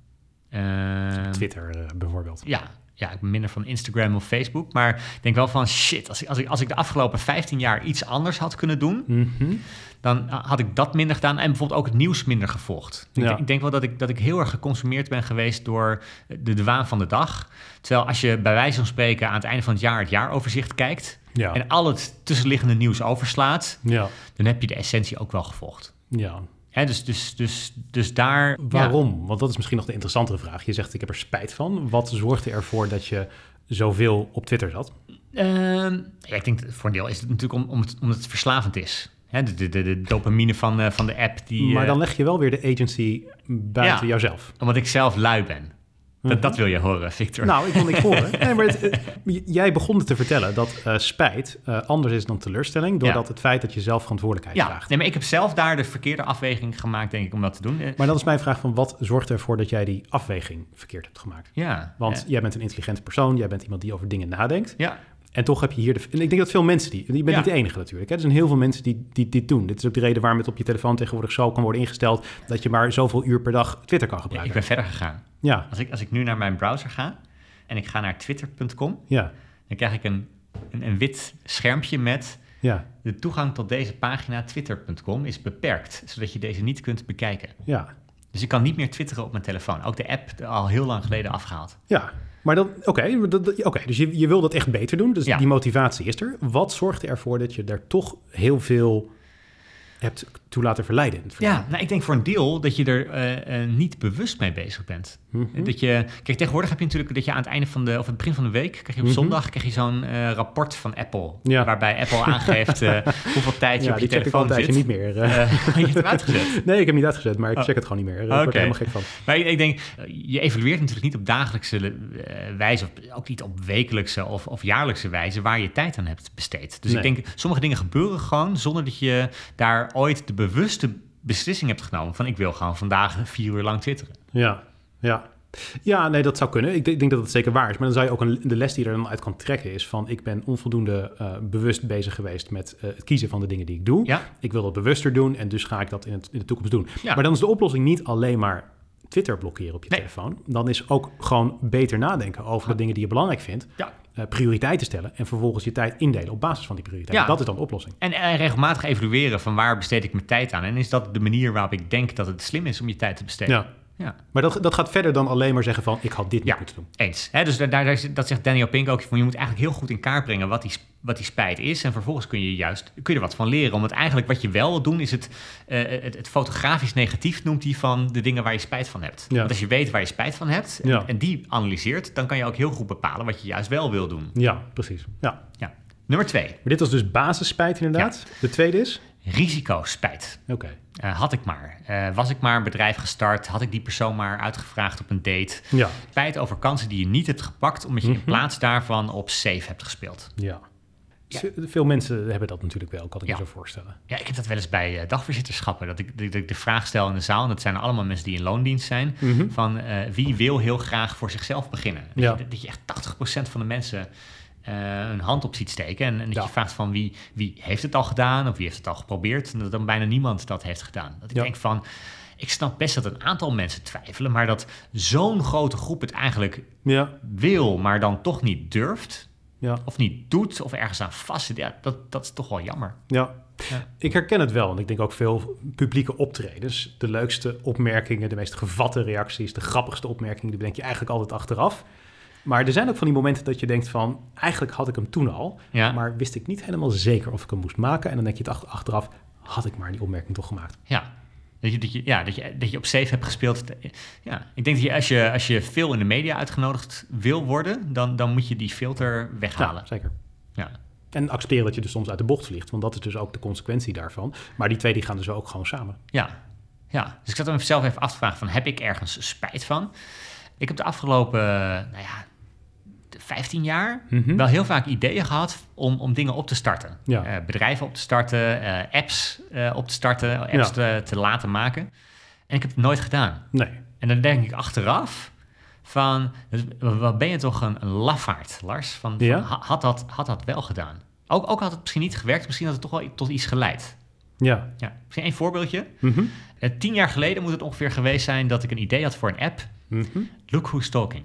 Ehm, Twitter eh, bijvoorbeeld. ja, ja, ik ben minder van Instagram of Facebook. Maar ik denk wel van shit, als ik, als ik, als ik de afgelopen 15 jaar iets anders had kunnen doen, Mhm. dan had ik dat minder gedaan. En bijvoorbeeld ook het nieuws minder gevolgd. Ik, Ja. ik denk wel dat ik, dat ik heel erg geconsumeerd ben geweest door de, de waan van de dag. Terwijl als je bij wijze van spreken aan het einde van het jaar het jaaroverzicht kijkt... Ja, en al het tussenliggende nieuws overslaat... ja, dan heb je de essentie ook wel gevolgd. ja. Hè, dus, dus, dus, dus daar... Waarom? Want dat is misschien nog de interessantere vraag. Je zegt ik heb er spijt van. Wat zorgde ervoor dat je zoveel op Twitter zat? Ehm, ja, ik denk voor een deel is het natuurlijk om, om het, omdat het verslavend is. Hè, de, de, de, dopamine van, eh, van de app. Die, maar eh, dan leg je wel weer de agency buiten Ja. jouzelf. Omdat ik zelf lui ben. Dat, dat wil je horen, Victor. Nou, ik wil niks horen. Nee, maar het, jij begon te vertellen dat eh, spijt eh, anders is dan teleurstelling... doordat Ja. het feit dat je zelf verantwoordelijkheid ja, draagt. nee, maar ik heb zelf daar de verkeerde afweging gemaakt, denk ik, om dat te doen. Maar dan is mijn vraag van wat zorgt ervoor dat jij die afweging verkeerd hebt gemaakt? ja, Want jij bent een intelligente persoon, jij bent iemand die over dingen nadenkt. ja, En toch heb je hier de. En ik denk dat veel mensen die. Je bent Ja. niet de enige natuurlijk. Hè? Er zijn heel veel mensen die, die dit doen. Dit is ook de reden waarom het op je telefoon tegenwoordig zo kan worden ingesteld. dat je maar zoveel uur per dag Twitter kan ik gebruiken. ben verder gegaan. Ja, Als ik, als ik nu naar mijn browser ga en ik ga naar twitter.com, ja, dan krijg ik een, een, een wit schermpje met ja, de toegang tot deze pagina twitter.com is beperkt, zodat je deze niet kunt bekijken. ja. Dus ik kan niet meer twitteren op mijn telefoon. Ook de app al heel lang geleden afgehaald. Ja, maar dan, oké, oké, dus je, je wil dat echt beter doen, dus Ja. die motivatie is er. Wat zorgt ervoor dat je daar toch heel veel hebt toe laten verleiden? Ja, nou, ik denk voor een deel dat je er eh, eh, niet bewust mee bezig bent. Mhm. Dat je, kijk, tegenwoordig heb je natuurlijk dat je aan het einde van de, of het begin van de week, krijg je op Mhm. zondag krijg je zo'n eh, rapport van Apple. Ja. Waarbij Apple aangeeft hoeveel tijd je Ja, op je telefoon zit. niet meer. je hebt hem uitgezet. nee, ik heb niet uitgezet, maar ik Oh. check het gewoon niet meer. Word Oké. helemaal gek van. Maar ik, ik denk, je evalueert natuurlijk niet op dagelijkse wijze, of ook niet op wekelijkse of, of jaarlijkse wijze, waar je tijd aan hebt besteed. Dus Nee. ik denk, sommige dingen gebeuren gewoon zonder dat je daar ooit de bewuste beslissing hebt genomen van ik wil gewoon vandaag vier uur lang twitteren. Ja, ja. Ja, nee, dat zou kunnen. Ik denk, dat het zeker waar is. Maar dan zou je ook een, de les die er dan uit kan trekken is van... ik ben onvoldoende eh, bewust bezig geweest met eh, het kiezen van de dingen die ik doe. Ja, Ik wil dat bewuster doen en dus ga ik dat in, het, in de toekomst doen. Ja. Maar dan is de oplossing niet alleen maar Twitter blokkeren op je Nee. telefoon. Dan is ook gewoon beter nadenken over de dingen die je belangrijk vindt. ja. Eh, prioriteiten stellen en vervolgens je tijd indelen op basis van die prioriteiten. Ja. Dat is dan de oplossing. En, en regelmatig evalueren van waar besteed ik mijn tijd aan. En is dat de manier waarop ik denk dat het slim is om je tijd te besteden? Ja. Ja. Maar dat, dat gaat verder dan alleen maar zeggen van... ik had dit Ja. niet moeten doen. Eens. Hè, dus daar, dat zegt Daniel Pink ook. Van, je moet eigenlijk heel goed in kaart brengen wat die, wat die spijt is. En vervolgens kun je juist kun je er wat van leren. Omdat eigenlijk wat je wel wil doen is het, eh, het, het fotografisch negatief noemt hij van de dingen waar je spijt van hebt. Ja. Want als je weet waar je spijt van hebt en, Ja. en die analyseert, dan kan je ook heel goed bepalen wat je juist wel wil doen. Ja, precies. Ja. Ja. Nummer twee, Maar dit was dus basisspijt inderdaad. De tweede is? Risicospijt. Oké. Eh, had ik maar. Eh, was ik maar een bedrijf gestart, had ik die persoon maar uitgevraagd op een date. Ja. Spijt over kansen die je niet hebt gepakt, omdat je Mhm. in plaats daarvan op safe hebt gespeeld. Ja. Ja. Ve- Veel mensen hebben dat natuurlijk wel, kan ik Ja. me zo voorstellen. Ja, ik heb dat wel eens bij eh, dagvoorzitterschappen. Dat ik, dat ik de vraag stel in de zaal, en dat zijn allemaal mensen die in loondienst zijn, Mhm. van wie wil heel graag voor zichzelf beginnen? Dat, Ja. je, dat je echt 80% van de mensen eh een hand op ziet steken. En, en dat Ja. je vraagt van wie, wie heeft het al gedaan of wie heeft het al geprobeerd. En dat dan bijna niemand dat heeft gedaan. Dat ik Ja. denk van, ik snap best dat een aantal mensen twijfelen, maar dat zo'n grote groep het eigenlijk Ja. wil, maar dan toch niet durft. Ja. Of niet doet, of ergens aan vast zit. Ja, dat, dat is toch wel jammer. Ja. Ja. Ik herken het wel, want ik denk ook veel publieke optredens. De leukste opmerkingen, de meest gevatte reacties, de grappigste opmerkingen, die bedenk je eigenlijk altijd achteraf. Maar er zijn ook van die momenten dat je denkt van, eigenlijk had ik hem toen al, Ja. maar wist ik niet helemaal zeker of ik hem moest maken. En dan denk je het ach- achteraf, had ik maar die opmerking toch gemaakt. Ja. Dat je, dat, je, ja, dat, je, dat je op safe hebt gespeeld. Ja, ik denk dat je als, je als je veel in de media uitgenodigd wil worden, dan, dan moet je die filter weghalen. Ja, zeker. Ja. En accepteren dat je dus soms uit de bocht vliegt, want dat is dus ook de consequentie daarvan. Maar die twee die gaan dus ook gewoon samen. Ja. ja. Dus ik zat hem zelf even af te vragen van, heb ik ergens spijt van? Ik heb de afgelopen, nou ja, 15 jaar Mhm. wel heel vaak ideeën gehad om, om dingen op te starten. Ja. Eh, bedrijven op te starten, eh, apps eh, op te starten, apps Ja. te, te laten maken. En ik heb het nooit gedaan. Nee. En dan denk ik achteraf van, dus wat ben je toch een, een lafaard, Lars? Van, van, Ja? ha- had, dat, had dat wel gedaan? Ook, ook had het misschien niet gewerkt, misschien had het toch wel tot iets geleid. Ja. Ja, misschien één voorbeeldje. Mhm. Eh, tien jaar geleden moet het ongeveer geweest zijn dat ik een idee had voor een app. Mhm. Look Who's Talking.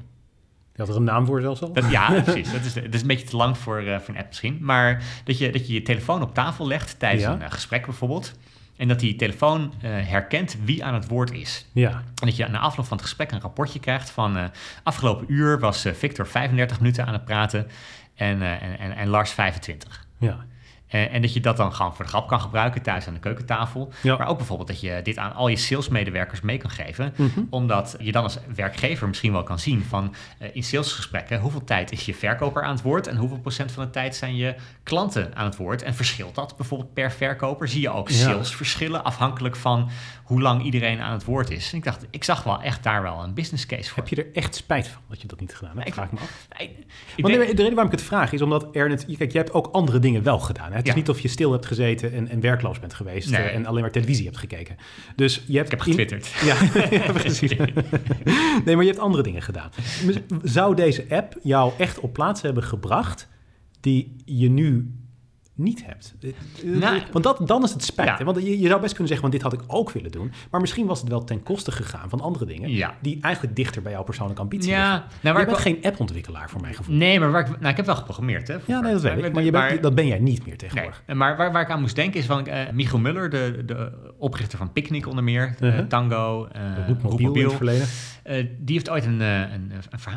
Je had er een naam voor zelfs al? Dat, ja, precies. Dat is, dat is een beetje te lang voor, eh, voor een app misschien. Maar dat je, dat je je telefoon op tafel legt tijdens Ja. een eh, gesprek bijvoorbeeld. En dat die telefoon eh, herkent wie aan het woord is. Ja. En dat je na afloop van het gesprek een rapportje krijgt van... afgelopen uur was Victor 35 minuten aan het praten en, en, en, en Lars 25. Ja. Eh, en dat je dat dan gewoon voor de grap kan gebruiken thuis aan de keukentafel. Ja. Maar ook bijvoorbeeld dat je dit aan al je salesmedewerkers mee kan geven. Mhm. Omdat je dan als werkgever misschien wel kan zien van eh, in salesgesprekken... hoeveel tijd is je verkoper aan het woord... en hoeveel procent van de tijd zijn je klanten aan het woord. En verschilt dat bijvoorbeeld per verkoper? Zie je ook salesverschillen afhankelijk van hoe lang iedereen aan het woord is? En ik dacht, ik zag wel echt daar wel een business case voor. Heb je er echt spijt van dat je dat niet gedaan hebt? Ik- Vraag ik me af. Ik- ik Want denk- nee, de reden waarom ik het vraag is omdat er net, kijk, jij hebt ook andere dingen wel gedaan. Hè? Het is niet of je stil hebt gezeten en, en werkloos bent geweest Nee. eh, en alleen maar televisie hebt gekeken. Dus je hebt ik heb in- getwitterd. Ja, ja, precies. nee, maar je hebt andere dingen gedaan. Zou deze app jou echt op plaatsen hebben gebracht die je nu niet hebt? Eh, Nou, want dat, dan is het spijt. ja. Want je, je zou best kunnen zeggen, want dit had ik ook willen doen. Maar misschien was het wel ten koste gegaan van andere dingen Ja. die eigenlijk dichter bij jouw persoonlijke ambitie Ja, liggen. nou, waar je ik bent wel- geen appontwikkelaar voor mijn gevoel. Nee, maar waar ik, nou, ik heb wel geprogrammeerd. Hè, Ja, nee, dat weet ik. Maar, je bent, dat ben jij niet meer Nee, tegenwoordig. maar waar, waar ik aan moest denken is van eh Michiel Muller, de, de oprichter van Picnic onder meer, eh, Uh-huh. Tango, eh in Roepmobiel. het verleden. Eh, die heeft ooit een, eh, een,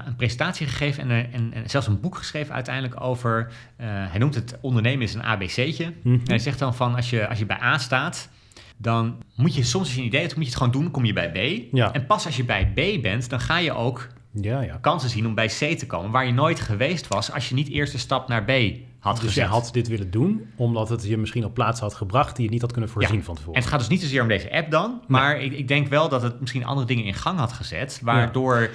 een, presentatie gegeven en, er- en, en zelfs een boek geschreven uiteindelijk over, eh, hij noemt het ondernemen is een ABC'tje. Mhm. En hij zegt dan van als je, als je bij A staat, dan moet je soms als je een idee hebt, moet je het gewoon doen, kom je bij B. Ja. En pas als je bij B bent, dan ga je ook Ja, ja. kansen zien om bij C te komen, waar je nooit geweest was als je niet eerst de stap naar B had Dus gezet. jij had dit willen doen, omdat het je misschien op plaatsen had gebracht die je niet had kunnen voorzien Ja. van tevoren. En het gaat dus niet zozeer om deze app dan, maar ik, ik denk wel dat het misschien andere dingen in gang had gezet, waardoor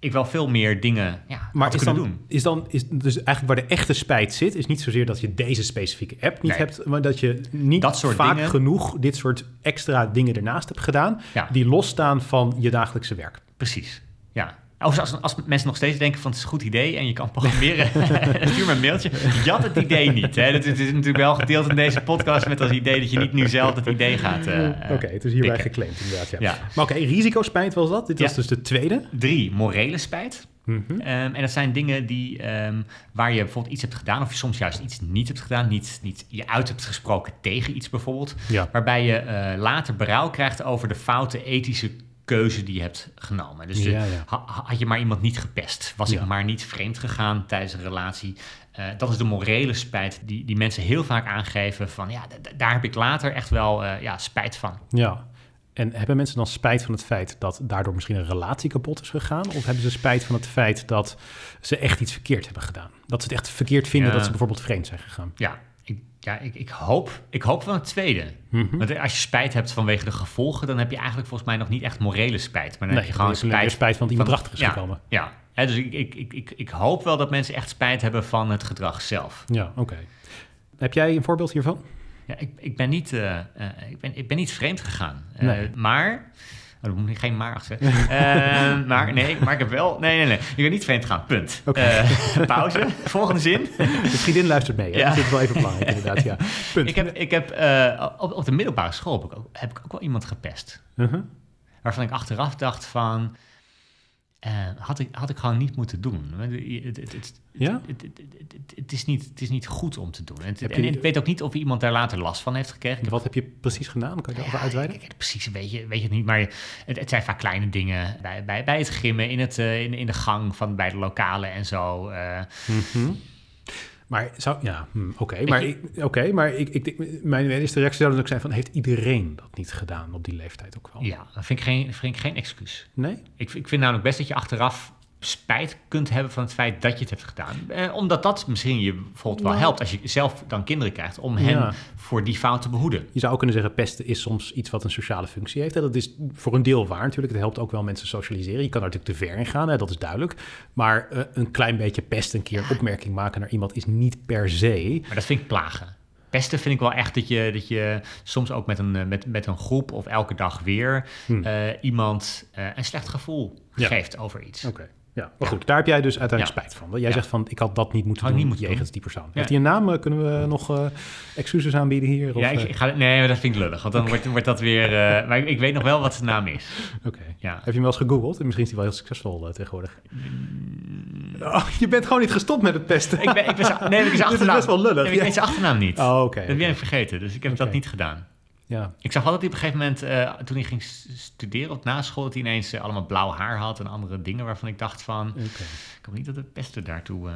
ik wel veel meer dingen ja, Maar had is kunnen dan, doen. is dan is dus eigenlijk waar de echte spijt zit, is niet zozeer dat je deze specifieke app niet Nee. hebt, maar dat je niet Dat soort vaak dingen. genoeg dit soort extra dingen ernaast hebt gedaan, die losstaan van je dagelijkse werk. Precies, ja. Als, als, als mensen nog steeds denken van het is een goed idee en je kan programmeren, stuur me een mailtje. Jat het idee niet. Hè. Dat is, is natuurlijk wel gedeeld in deze podcast met als idee dat je niet nu zelf het idee gaat eh, Oké, het is hierbij geclaimd inderdaad. Ja. Ja. Maar oké, risicospijt was dat. Dit Ja. was dus de tweede. Drie, morele spijt. Mhm. Ehm, en dat zijn dingen die, ehm, waar je bijvoorbeeld iets hebt gedaan, of je soms juist iets niet hebt gedaan, niet, niet je uit hebt gesproken tegen iets bijvoorbeeld, Ja. waarbij je eh, later berouw krijgt over de foute ethische keuze die je hebt genomen. Dus de- Ja, ja. ha- had je maar iemand niet gepest, was Ja. ik maar niet vreemd gegaan tijdens een relatie. Eh, dat is de morele spijt die, die mensen heel vaak aangeven van ja, daar heb ik later echt wel eh, ja, spijt van. Ja. En hebben mensen dan spijt van het feit dat daardoor misschien een relatie kapot is gegaan? Of hebben ze spijt van het feit dat ze echt iets verkeerd hebben gedaan? Dat ze het echt verkeerd vinden dat ze bijvoorbeeld vreemd zijn gegaan? Ja, ja ik, ik, hoop, ik hoop van het tweede. Mhm. Want als je spijt hebt vanwege de gevolgen, dan heb je eigenlijk volgens mij nog niet echt morele spijt. Maar dan Nee, heb je gewoon je spijt, spijt van dat iemand van- erachter is ja, gekomen. Ja, dus ik, ik, ik, ik, ik hoop wel dat mensen echt spijt hebben van het gedrag zelf. Ja, oké. Heb jij een voorbeeld hiervan? Ja, ik, ik, ben niet, eh, eh, ik, ben, ik ben niet vreemd gegaan. Eh, Nee. Maar... Oh, er moet geen maar achter. Eh, maar nee, maar ik heb wel... Nee, nee, nee. Ik ben niet vreemd gegaan. Punt. Oké. Eh, pauze. Volgende zin. De vriendin luistert mee. Hè? Ja. Dat is wel even belangrijk inderdaad. Ja. Punt. Ik heb, ik heb eh, op, op de middelbare school heb ik, ook, heb ik ook wel iemand gepest. Uh-huh. Waarvan ik achteraf dacht van... eh, had, ik, had ik gewoon niet moeten doen. Het, het, het, het, Ja? het, is niet, het is niet goed om te doen. En ik weet ook niet of iemand daar later last van heeft gekregen. Ik Wat heb je precies gedaan? Kan je daarover Ja, uitweiden? ik- ik- precies, weet je, weet je het niet. Maar het, zijn vaak kleine dingen. Bij, bij, bij het gimmen, in, het, eh, in, in de gang van bij de lokalen en zo. Mhm. Maar zou, ja, hm, oké. Maar, ik, oké, maar ik, ik, mijn eerste reactie zou dan ook zijn van, heeft iedereen dat niet gedaan op die leeftijd ook wel? ja, dat vind ik geen, vind ik geen excuus. Nee? Ik, ik vind namelijk best dat je achteraf spijt kunt hebben van het feit dat je het hebt gedaan. Eh, omdat dat misschien je bijvoorbeeld wel helpt als je zelf dan kinderen krijgt om hen Ja. voor die fout te behoeden. Je zou ook kunnen zeggen, pesten is soms iets wat een sociale functie heeft. Hè. Dat is voor een deel waar natuurlijk. Het helpt ook wel mensen socialiseren. Je kan er natuurlijk te ver in gaan, hè, dat is duidelijk. Maar eh, een klein beetje pest, een keer een opmerking maken naar iemand is niet per se... Maar dat vind ik plagen. Pesten vind ik wel echt dat je, dat je soms ook met een, eh, met, met een groep of elke dag weer Hmm. eh, iemand een slecht gevoel Ja. geeft over iets. Oké. Ja, maar goed, daar heb jij dus uiteindelijk Ja. spijt van. Jij Ja. zegt van, ik had dat niet moeten Had doen niet moeten jegens die persoon. Heeft hij een naam? Eh, Kunnen we nog eh, excuses aanbieden hier? Of, Ja, ik, eh, ik ga, nee, maar dat vind ik lullig, want dan wordt, wordt dat weer... maar ik, ik weet nog wel wat zijn naam is. Oké. Ja. Heb je hem wel eens gegoogeld? Misschien is hij wel heel succesvol tegenwoordig. Oh, je bent gewoon niet gestopt met het pesten. Ik ben, ik ben nee, ik ben zijn Dit is achternaam. best wel lullig, Nee, ik weet zijn achternaam niet. Oh, oké. Dat ben ik vergeten, dus ik heb dat niet gedaan. Ja. Ik zag hij op een gegeven moment, eh, toen hij ging studeren op naschool, dat hij ineens eh, allemaal blauw haar had en andere dingen waarvan ik dacht van, ik hoop niet dat het pesten daartoe... eh,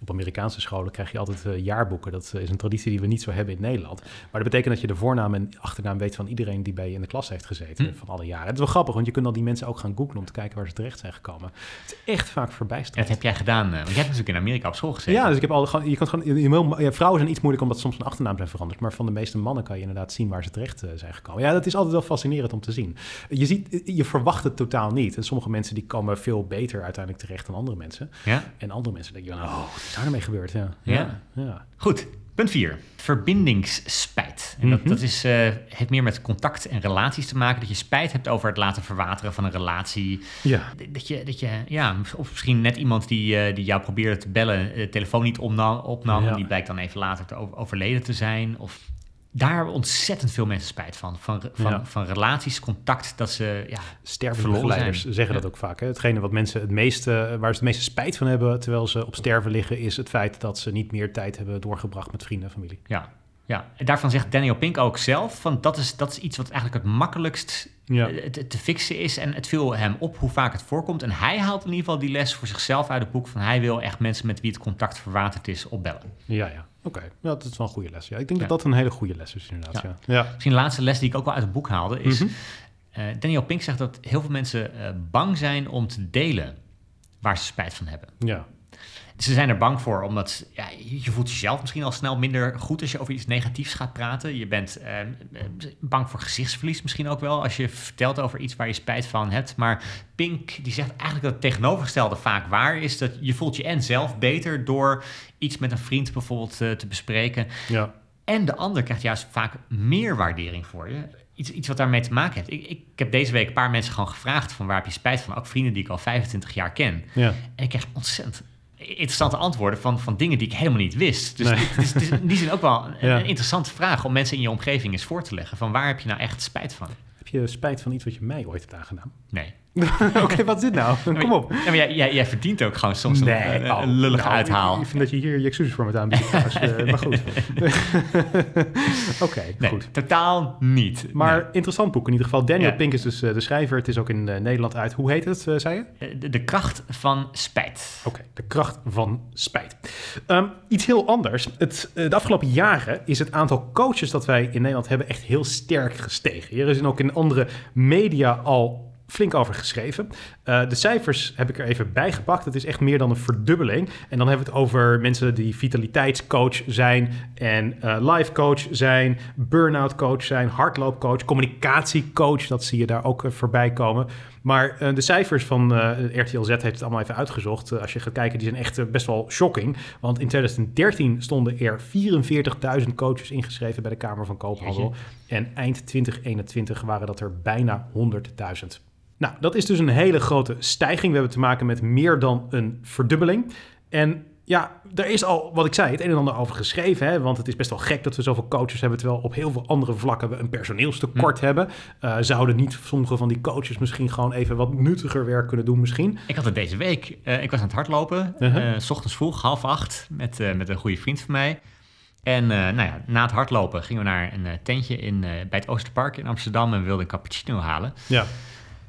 Op Amerikaanse scholen krijg je altijd jaarboeken. Dat is een traditie die we niet zo hebben in Nederland. Maar dat betekent dat je de voornaam en achternaam weet van iedereen die bij je in de klas heeft gezeten. Hm. Van alle jaren. Het is wel grappig, want je kunt dan die mensen ook gaan googlen om te kijken waar ze terecht zijn gekomen. Het is echt vaak verbijsterend. dat heb jij gedaan, want jij hebt natuurlijk in Amerika op school gezeten. Ja, dus ik heb al je kan gewoon, je, je- vrouwen zijn iets moeilijk omdat soms een achternaam zijn veranderd. Maar van de meeste mannen kan je inderdaad zien waar ze terecht eh, zijn gekomen. Ja, dat is altijd wel fascinerend om te zien. Je ziet, je verwacht het totaal niet. En sommige mensen die komen veel beter uiteindelijk terecht dan andere mensen. Ja? En andere mensen denken, oh, wat is daar nou mee gebeurd? Ja. Ja. ja. Goed, punt 4. Verbindingsspijt. En dat, Mhm. dat is, eh, heeft meer met contact en relaties te maken. Dat je spijt hebt over het laten verwateren van een relatie. ja. Dat je, dat je ja, of misschien net iemand die, eh, die jou probeerde te bellen, de telefoon niet opnam, opnam Ja. die blijkt dan even later te over- overleden te zijn. Of daar hebben ontzettend veel mensen spijt van. Van, van, Ja. van relaties, contact, dat ze, ja, zeggen Ja. dat ook vaak. Hè? Hetgene wat mensen het meeste, waar ze het meeste spijt van hebben terwijl ze op sterven liggen, is het feit dat ze niet meer tijd hebben doorgebracht met vrienden en familie. ja, ja. En daarvan zegt Daniel Pink ook zelf, van dat is, dat is iets wat eigenlijk het makkelijkst Ja. eh, te, te fixen is. En het viel hem op hoe vaak het voorkomt. En hij haalt in ieder geval die les voor zichzelf uit het boek van hij wil echt mensen met wie het contact verwaterd is opbellen. Ja, ja. Oké. Ja, dat is wel een goede les. Ja, ik denk Ja. dat dat een hele goede les is inderdaad. Ja. Ja. Misschien de laatste les die ik ook wel uit het boek haalde is... Mhm. eh, Daniel Pink zegt dat heel veel mensen eh, bang zijn om te delen waar ze spijt van hebben. ja. Ze zijn er bang voor, omdat ja, je voelt jezelf misschien al snel minder goed als je over iets negatiefs gaat praten. Je bent eh, eh, bang voor gezichtsverlies misschien ook wel, als je vertelt over iets waar je spijt van hebt. Maar Pink die zegt eigenlijk dat het tegenovergestelde vaak waar is. Dat je voelt je en zelf beter door iets met een vriend bijvoorbeeld eh, te bespreken. ja. En de ander krijgt juist vaak meer waardering voor je. Iets, iets wat daarmee te maken heeft. Ik, ik heb deze week een paar mensen gewoon gevraagd van waar heb je spijt van? Ook vrienden die ik al 25 jaar ken. ja. En ik kreeg ontzettend interessante antwoorden van, van dingen die ik helemaal niet wist. Dus Nee. het, is, het is in die zin ook wel een, Ja. een interessante vraag om mensen in je omgeving eens voor te leggen. Van waar heb je nou echt spijt van? Heb je spijt van iets wat je mij ooit hebt aangedaan? Nee. Oké, wat is dit nou? Kom op. Ja, maar jij, jij, jij verdient ook gewoon soms een, een, oh, een lullige nou, uithaal. Ik, ik vind dat je hier je excuses voor moet aanbieden. Eh, maar goed. Oké, Nee, goed. totaal niet. Maar Nee. interessant boek in ieder geval. Daniel Ja. Pink is dus eh, de schrijver. Het is ook in eh, Nederland uit. Hoe heet het, eh, zei je? Eh, De, de kracht van spijt. Oké, de kracht van spijt. Ehm, iets heel anders. Het, eh, de afgelopen jaren is het aantal coaches dat wij in Nederland hebben echt heel sterk gestegen. Hier is ook in andere media al flink over geschreven. Eh, de cijfers heb ik er even bij gepakt. Het is echt meer dan een verdubbeling. En dan hebben we het over mensen die vitaliteitscoach zijn en eh life coach zijn, burn-out coach zijn, hardloopcoach, communicatiecoach. Dat zie je daar ook eh, voorbij komen. Maar eh, de cijfers van eh, RTL Z heeft het allemaal even uitgezocht. Eh, als je gaat kijken, die zijn echt best wel shocking. Want in 2013 stonden er 44.000 coaches ingeschreven bij de Kamer van Koophandel. En eind 2021 waren dat er bijna 100.000. Nou, dat is dus een hele grote stijging. We hebben te maken met meer dan een verdubbeling. En ja, er is al, wat ik zei, het een en ander over geschreven. Hè? Want het is best wel gek dat we zoveel coaches hebben... terwijl op heel veel andere vlakken we een personeelstekort hebben. Eh, zouden niet sommige van die coaches misschien gewoon even wat nuttiger werk kunnen doen misschien? Ik had het deze week. eh, ik was aan het hardlopen. Uh-huh. eh, s ochtends vroeg, half acht, met, met een goede vriend van mij. En nou ja, na het hardlopen gingen we naar een tentje in, bij het Oosterpark in Amsterdam... en we wilden een cappuccino halen. Ja.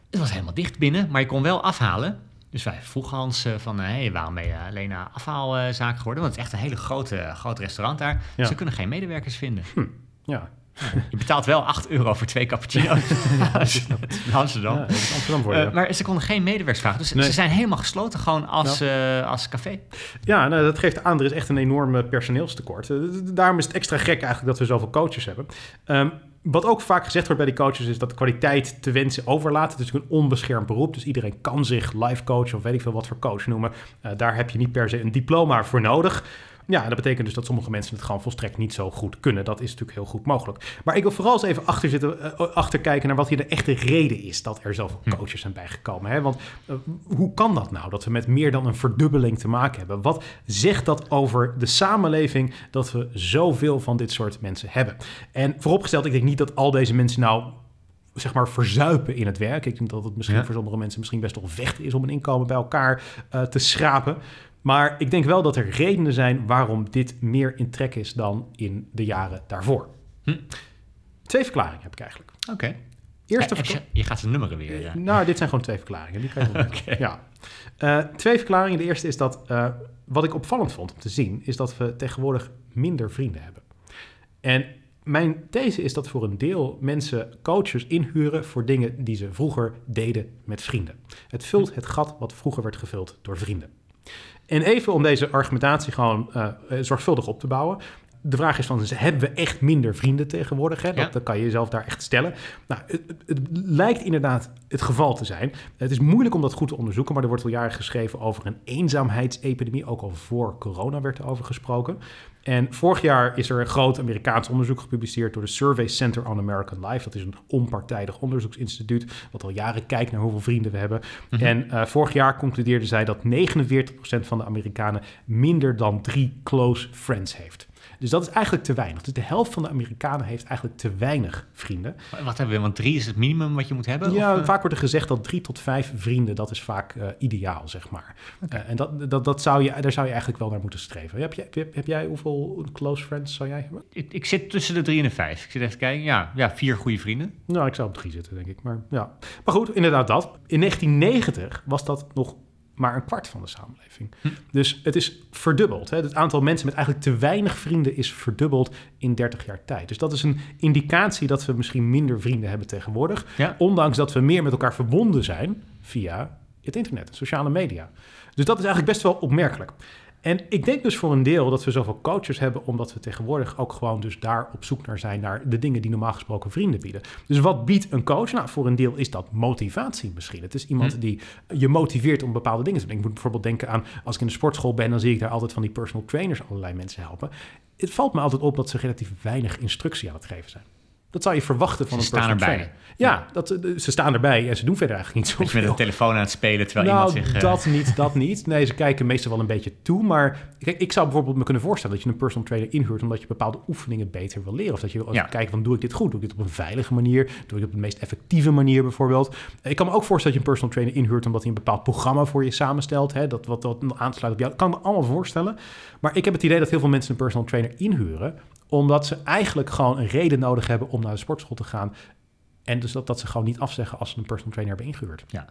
Het was helemaal dicht binnen, maar je kon wel afhalen. Dus wij vroegen Hans eh, van, hé, hey, waarom ben je alleen naar afhaalzaak geworden? Want het is echt een hele grote, groot restaurant daar. Ja. Ze kunnen geen medewerkers vinden. Ja, Je betaalt wel 8 euro voor twee cappuccino's in Amsterdam. ja dat is Amsterdam voor je. Eh, maar ze konden geen medewerkers vragen. Dus Nee. ze zijn helemaal gesloten gewoon als, eh, als café. Ja, nou, dat geeft aan, er is echt een enorme personeelstekort. Eh, Daarom is het extra gek eigenlijk dat we zoveel coaches hebben. Ehm, wat ook vaak gezegd wordt bij die coaches is dat kwaliteit te wensen overlaat. Het is natuurlijk een onbeschermd beroep, dus iedereen kan zich life coach of weet ik veel wat voor coach noemen. Eh, daar heb je niet per se een diploma voor nodig. Ja, en dat betekent dus dat sommige mensen het gewoon volstrekt niet zo goed kunnen. Dat is natuurlijk heel goed mogelijk. Maar ik wil vooral eens even achter, zitten, eh, achter kijken naar wat hier de echte reden is dat er zoveel coaches zijn bijgekomen. Hè? Want eh, hoe kan dat nou, dat we met meer dan een verdubbeling te maken hebben? Wat zegt dat over de samenleving dat we zoveel van dit soort mensen hebben? En vooropgesteld, ik denk niet dat al deze mensen nou zeg maar verzuipen in het werk. Ik denk dat het misschien Ja. voor sommige mensen misschien best wel vechten is om een inkomen bij elkaar eh, te schrapen. Maar ik denk wel dat er redenen zijn waarom dit meer in trek is dan in de jaren daarvoor. Hm. Twee verklaringen heb ik eigenlijk. Oké. Eerste Ja, verkla- je, gaat ze nummeren weer. Ja. nou, dit zijn gewoon twee verklaringen. Die kan je ja. Eh, twee verklaringen. De eerste is dat, eh, wat ik opvallend vond om te zien, is dat we tegenwoordig minder vrienden hebben. En mijn these is dat voor een deel mensen coaches inhuren voor dingen die ze vroeger deden met vrienden. Het vult het gat wat vroeger werd gevuld door vrienden. En even om deze argumentatie gewoon eh, zorgvuldig op te bouwen. De vraag is van, hebben we echt minder vrienden tegenwoordig? Hè? Dat, Ja. dat kan je jezelf daar echt stellen. Nou, het, het- het lijkt inderdaad het geval te zijn. Het is moeilijk om dat goed te onderzoeken, maar er wordt al jaren geschreven over een eenzaamheidsepidemie. Ook al voor corona werd er over gesproken. En vorig jaar is er een groot Amerikaans onderzoek gepubliceerd door de Survey Center on American Life. Dat is een onpartijdig onderzoeksinstituut wat al jaren kijkt naar hoeveel vrienden we hebben. En eh, vorig jaar concludeerde zij dat 49% van de Amerikanen minder dan drie close friends heeft. Dus dat is eigenlijk te weinig. Dus de helft van de Amerikanen heeft eigenlijk te weinig vrienden. Wat hebben we? Want drie is het minimum wat je moet hebben? Ja, of, eh? vaak wordt er gezegd dat drie tot vijf vrienden, dat is vaak eh, ideaal, zeg maar. Eh, en dat, dat, dat zou je, daar zou je eigenlijk wel naar moeten streven. Heb, jij, heb, heb jij hoeveel close friends zou jij hebben? ik, ik zit tussen de drie en de vijf. Ik zit even kijken. Ja, ja vier goede vrienden. Nou, ik zou op drie zitten, denk ik. Maar, ja. maar goed, inderdaad dat. In 1990 was dat nog maar een kwart van de samenleving. Dus het is verdubbeld. Hè? Het aantal mensen met eigenlijk te weinig vrienden is verdubbeld in 30 jaar tijd. Dus dat is een indicatie dat we misschien minder vrienden hebben tegenwoordig. Ja. Ondanks dat we meer met elkaar verbonden zijn via het internet, sociale media. Dus dat is eigenlijk best wel opmerkelijk. En ik denk dus voor een deel dat we zoveel coaches hebben, omdat we tegenwoordig ook gewoon dus daar op zoek naar zijn, naar de dingen die normaal gesproken vrienden bieden. Dus wat biedt een coach? Nou, voor een deel is dat motivatie misschien. Het is iemand Hm. die je motiveert om bepaalde dingen te doen. Ik moet bijvoorbeeld denken aan, als ik in de sportschool ben, dan zie ik daar altijd van die personal trainers allerlei mensen helpen. Het valt me altijd op dat ze relatief weinig instructie aan het geven zijn. Dat zou je verwachten van Ze een staan erbij. trainer. Ja, dat, eh, ze staan erbij en ze doen verder eigenlijk niet Dat je met een telefoon aan het spelen terwijl nou, iemand zich... eh, dat niet, dat niet. Nee, ze kijken meestal wel een beetje toe. Maar kijk, ik zou bijvoorbeeld me kunnen voorstellen dat je een personal trainer inhuurt omdat je bepaalde oefeningen beter wil leren. Of dat je wil Ja. kijken van doe ik dit goed? Doe ik dit op een veilige manier? Doe ik het op de meest effectieve manier bijvoorbeeld? Ik kan me ook voorstellen dat je een personal trainer inhuurt omdat hij een bepaald programma voor je samenstelt. Hè, dat wat, wat aansluit op jou. Dat kan ik me allemaal voorstellen. Maar ik heb het idee dat heel veel mensen een personal trainer inhuren omdat ze eigenlijk gewoon een reden nodig hebben om naar de sportschool te gaan. En dus dat, dat ze gewoon niet afzeggen als ze een personal trainer hebben ingehuurd. Ja.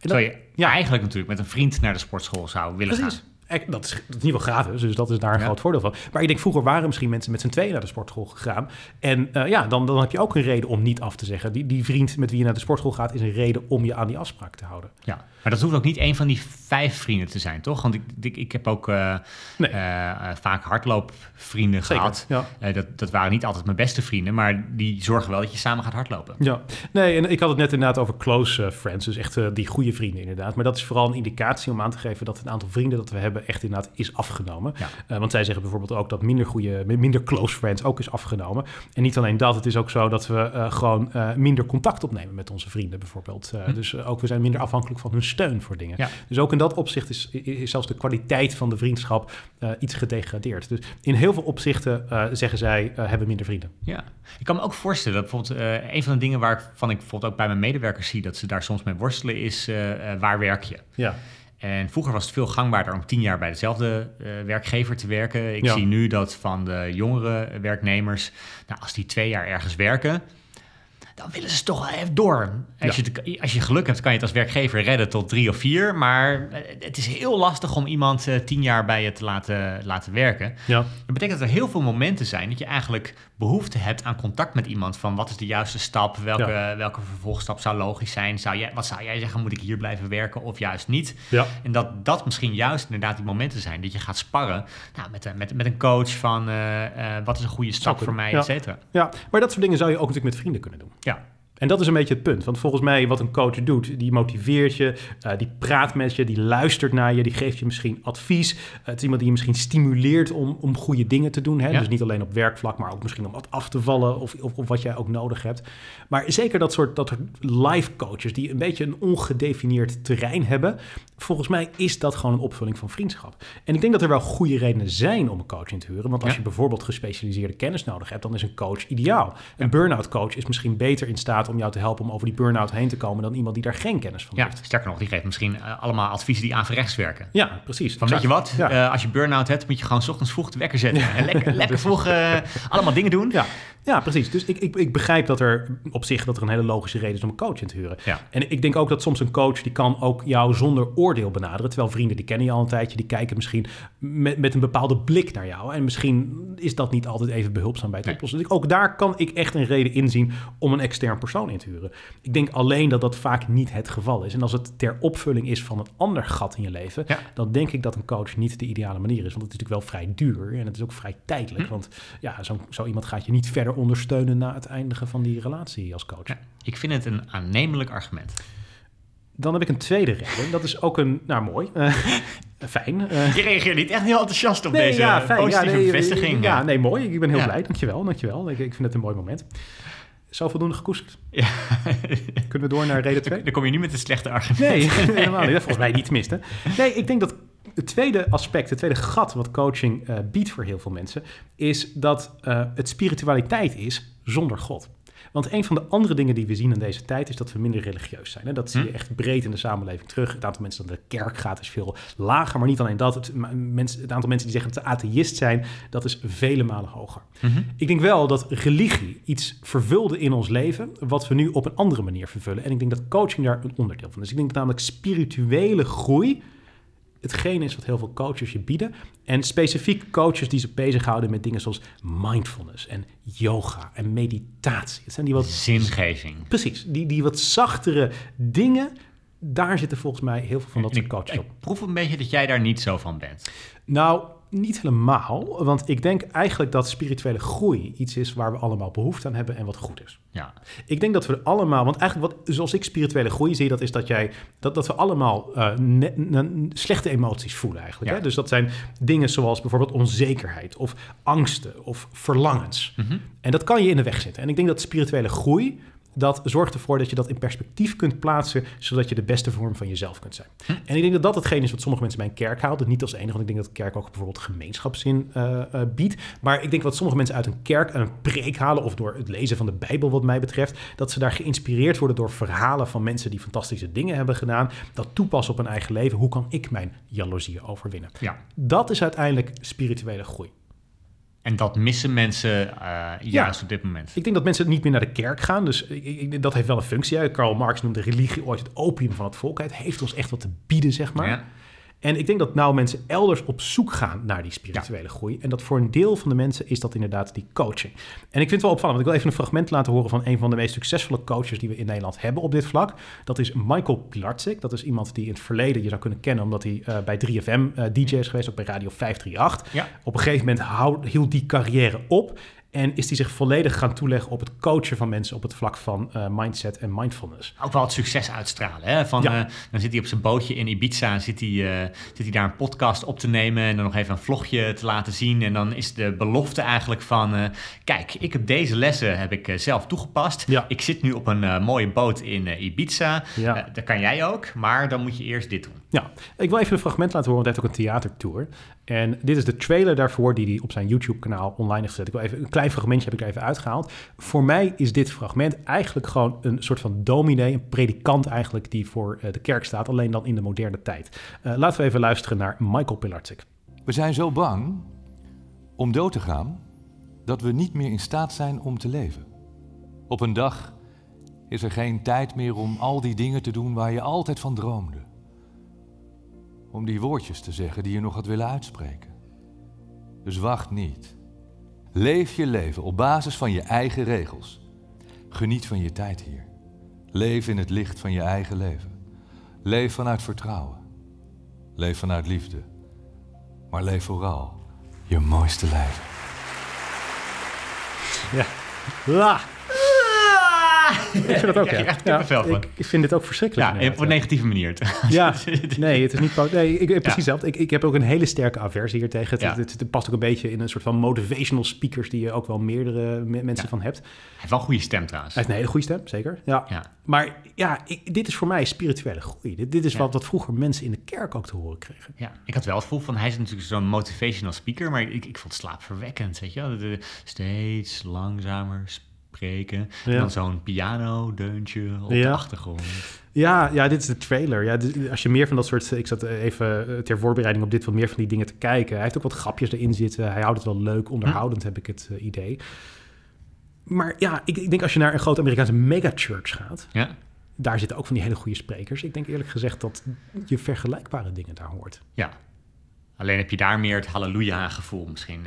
En dat- je ja. eigenlijk natuurlijk met een vriend naar de sportschool zou willen Precies. gaan. Dat is, dat is in ieder geval gratis, dus dat is daar een Ja. groot voordeel van. Maar ik denk, vroeger waren misschien mensen met z'n tweeën naar de sportschool gegaan. En eh, ja, dan, dan heb je ook een reden om niet af te zeggen. Die, die vriend met wie je naar de sportschool gaat, is een reden om je aan die afspraak te houden. Ja, maar dat hoeft ook niet een van die vijf vrienden te zijn, toch? Want ik, ik, ik heb ook eh, Nee. eh, eh, vaak hardloopvrienden Zeker, gehad. ja. Dat, dat waren niet altijd mijn beste vrienden, maar die zorgen wel dat je samen gaat hardlopen. Ja, nee, en ik had het net inderdaad over close friends, dus echt die goede vrienden inderdaad. Maar dat is vooral een indicatie om aan te geven dat het aantal vrienden dat we hebben echt inderdaad is afgenomen. Ja. Want zij zeggen bijvoorbeeld ook dat minder goede, minder close friends ook is afgenomen. En niet alleen dat, het is ook zo dat we gewoon minder contact opnemen met onze vrienden bijvoorbeeld. Hm. Dus ook we zijn minder afhankelijk van hun steun voor dingen. Ja. Dus ook in dat opzicht is, is zelfs de kwaliteit van de vriendschap eh, iets gedegradeerd. Dus in heel veel opzichten eh, zeggen zij eh, hebben minder vrienden. Ja, ik kan me ook voorstellen dat bijvoorbeeld een van de dingen waarvan ik bijvoorbeeld ook bij mijn medewerkers zie dat ze daar soms mee worstelen is waar werk je? Ja, En vroeger was het veel gangbaarder om tien jaar bij dezelfde werkgever te werken. Ik Ja. zie nu dat van de jongere werknemers, nou, als die twee jaar ergens werken, dan willen ze toch wel even door. Als, Ja. je, als je geluk hebt, kan je het als werkgever redden tot drie of vier. Maar eh, het is heel lastig om iemand eh, tien jaar bij je te laten, laten werken. ja. Dat betekent dat er heel veel momenten zijn dat je eigenlijk behoefte hebt aan contact met iemand. Van wat is de juiste stap? Welke, welke vervolgstap zou logisch zijn? Zou jij, wat zou jij zeggen? Moet ik hier blijven werken of juist niet? ja. En dat dat misschien juist inderdaad die momenten zijn dat je gaat sparren nou, met, een- met, met een coach van eh, eh, wat is een goede stap voor mij, ja. et cetera. Ja, maar dat soort dingen zou je ook natuurlijk met vrienden kunnen doen. Ja, En dat is een beetje het punt. Want volgens mij, wat een coach doet, die motiveert je, eh, die praat met je, die luistert naar je, die geeft je misschien advies. Eh, het is iemand die je misschien stimuleert om, om goede dingen te doen. Hè? Ja. Dus niet alleen op werkvlak, maar ook misschien om wat af te vallen of, of, of wat jij ook nodig hebt. Maar zeker dat soort, dat soort life coaches die een beetje een ongedefinieerd terrein hebben. Volgens mij is dat gewoon een opvulling van vriendschap. En ik denk dat er wel goede redenen zijn om een coach in te huren. Want als Ja. je bijvoorbeeld gespecialiseerde kennis nodig hebt, dan is een coach ideaal. Een burn-out coach is misschien beter in staat om jou te helpen om over die burn-out heen te komen dan iemand die daar geen kennis van ja, heeft. sterker nog, die geeft misschien eh, allemaal adviezen die averechts werken. Ja, precies. Van weet je wat, Ja. Eh, als je burn-out hebt, moet je gewoon 's ochtends vroeg de wekker zetten. En lekker, lekker vroeg eh, allemaal dingen doen. Ja, ja, precies. Dus ik, ik, ik begrijp dat er op zich dat er een hele logische reden is om een coach in te huren. Ja. En ik denk ook dat soms een coach die kan ook jou zonder oordeel benaderen. Terwijl vrienden die kennen je al een tijdje, die kijken misschien met, met een bepaalde blik naar jou. En misschien is dat niet altijd even behulpzaam bij het Nee. oplossen. Dus ook daar kan ik echt een reden inzien om een extern persoon in te huren. Ik denk alleen dat dat vaak niet het geval is. En als het ter opvulling is van een ander gat in je leven, Ja. dan denk ik dat een coach niet de ideale manier is. Want het is natuurlijk wel vrij duur en het is ook vrij tijdelijk. Hm. Want ja, zo, zo iemand gaat je niet verder ondersteunen na het eindigen van die relatie als coach. Ja, ik vind het een aannemelijk argument. Dan heb ik een tweede reden. Dat is ook een, nou mooi, eh, fijn. eh, Je reageert niet echt heel enthousiast op nee, deze ja, fijn. positieve ja, nee, bevestiging. Ja, nee, mooi. Ik ben heel Ja. blij. Dankjewel, dankjewel. Ik, ik vind het een mooi moment. Zo voldoende gekoesterd. Ja. Kunnen we door naar reden 2? Dan kom je nu met een slechte argument. Nee, helemaal niet. Dat volgens mij niet tenminste. Nee, ik denk dat het tweede aspect, het tweede gat wat coaching eh, biedt voor heel veel mensen, is dat eh, het spiritualiteit is zonder God. Want een van de andere dingen die we zien in deze tijd is dat we minder religieus zijn. Hè? Dat zie je Hm. echt breed in de samenleving terug. Het aantal mensen dat naar de kerk gaat is veel lager. Maar niet alleen dat. Het, mensen, het aantal mensen die zeggen dat ze atheïst zijn, dat is vele malen hoger. Mhm. Ik denk wel dat religie iets vervulde in ons leven, wat we nu op een andere manier vervullen. En ik denk dat coaching daar een onderdeel van is. Ik denk dat namelijk spirituele groei hetgene is wat heel veel coaches je bieden. En specifiek coaches die zich bezighouden met dingen zoals mindfulness en yoga en meditatie. Het zijn die wat... Zingeving. Precies, die, die wat zachtere dingen, daar zitten volgens mij heel veel van dat soort coaches ik op. proef een beetje dat jij daar niet zo van bent. Nou, niet helemaal. Want ik denk eigenlijk dat spirituele groei iets is waar we allemaal behoefte aan hebben en wat goed is. Ja. Ik denk dat we allemaal, want eigenlijk wat, zoals ik spirituele groei zie, dat is dat jij, dat, dat we allemaal ne- ne- slechte emoties voelen eigenlijk. Ja. Hè? Dus dat zijn dingen zoals bijvoorbeeld onzekerheid of angsten of verlangens. Mhm. En dat kan je in de weg zitten. En ik denk dat spirituele groei, dat zorgt ervoor dat je dat in perspectief kunt plaatsen, zodat je de beste vorm van jezelf kunt zijn. Hm. En ik denk dat dat hetgeen is wat sommige mensen bij een kerk halen. Dus niet als enige, want ik denk dat de kerk ook bijvoorbeeld gemeenschapszin eh, eh, biedt. Maar ik denk wat sommige mensen uit een kerk een preek halen, of door het lezen van de Bijbel wat mij betreft, dat ze daar geïnspireerd worden door verhalen van mensen die fantastische dingen hebben gedaan, dat toepassen op hun eigen leven. Hoe kan ik mijn jaloezieën overwinnen? ja. Dat is uiteindelijk spirituele groei. En dat missen mensen eh, juist op dit moment. Ik denk dat mensen niet meer naar de kerk gaan. Dus ik, ik- dat heeft wel een functie. Karl Marx noemde religie ooit het opium van het volk. Het heeft ons echt wat te bieden, zeg maar. Ja. En ik denk dat nou mensen elders op zoek gaan naar die spirituele groei. En dat voor een deel van de mensen is dat inderdaad die coaching. En ik vind het wel opvallend, want ik wil even een fragment laten horen van een van de meest succesvolle coaches die we in Nederland hebben op dit vlak. Dat is Michael Pilarczyk. Dat is iemand die in het verleden je zou kunnen kennen, omdat hij eh, bij 3FM eh, DJ is geweest, ook bij Radio 538. Ja. Op een gegeven moment hield die carrière op. En is hij zich volledig gaan toeleggen op het coachen van mensen op het vlak van eh, mindset en mindfulness. Ook wel het succes uitstralen. Hè? Van, Ja. eh, dan zit hij op zijn bootje in Ibiza, zit hij, eh, zit hij daar een podcast op te nemen en dan nog even een vlogje te laten zien. En dan is de belofte eigenlijk van, kijk, ik heb deze lessen heb ik zelf toegepast. Ja. Ik zit nu op een mooie boot in Ibiza. Ja. Dat kan jij ook, maar dan moet je eerst dit doen. Ja, ik wil even een fragment laten horen, want hij heeft ook een theatertour. En dit is de trailer daarvoor die hij op zijn YouTube-kanaal online heeft gezet. Ik wil even, een klein fragmentje heb ik er even uitgehaald. Voor mij is dit fragment eigenlijk gewoon een soort van dominee, een predikant eigenlijk, die voor eh, de kerk staat, alleen dan in de moderne tijd. Eh, laten we even luisteren naar Michael Pilarczyk. We zijn zo bang om dood te gaan dat we niet meer in staat zijn om te leven. Op een dag is er geen tijd meer om al die dingen te doen waar je altijd van droomde. Om die woordjes te zeggen die je nog had willen uitspreken. Dus wacht niet. Leef je leven op basis van je eigen regels. Geniet van je tijd hier. Leef in het licht van je eigen leven. Leef vanuit vertrouwen. Leef vanuit liefde. Maar leef vooral je mooiste leven. Ja. La. Ik vind het ook, ja. echt kippenvel van. ik, ik vind dit ook verschrikkelijk. Ja, op een negatieve manier. Ja, nee, het is niet... Nee, ik, precies Ja. hetzelfde. Ik, ik heb ook een hele sterke aversie hier tegen. Het, Ja. het, het past ook een beetje in een soort van motivational speakers... die je ook wel meerdere me- mensen Ja. van hebt. Hij heeft wel een goede stem trouwens. Hij heeft een hele goede stem, zeker. Ja. Ja. Maar ja, ik- dit is voor mij spirituele groei. Dit, dit is Ja. wat, wat vroeger mensen in de kerk ook te horen kregen. Ja, ik had wel het gevoel van hij is natuurlijk zo'n motivational speaker, maar ik, ik vond het slaapverwekkend, weet je wel. Steeds langzamer spreken. Ja. En dan zo'n piano-deuntje op de achtergrond. Ja, ja, dit is de trailer. Ja, dit- als je meer van dat soort... Ik zat even eh, ter voorbereiding op dit wat meer van die dingen te kijken. Hij heeft ook wat grapjes erin zitten. Hij houdt het wel leuk, onderhoudend heb ik het eh, idee. Maar ja, ik, ik denk als je naar een grote Amerikaanse megachurch gaat... Ja, daar zitten ook van die hele goede sprekers. Ik denk eerlijk gezegd dat je vergelijkbare dingen daar hoort. ja. Alleen heb je daar meer het halleluja-gevoel misschien.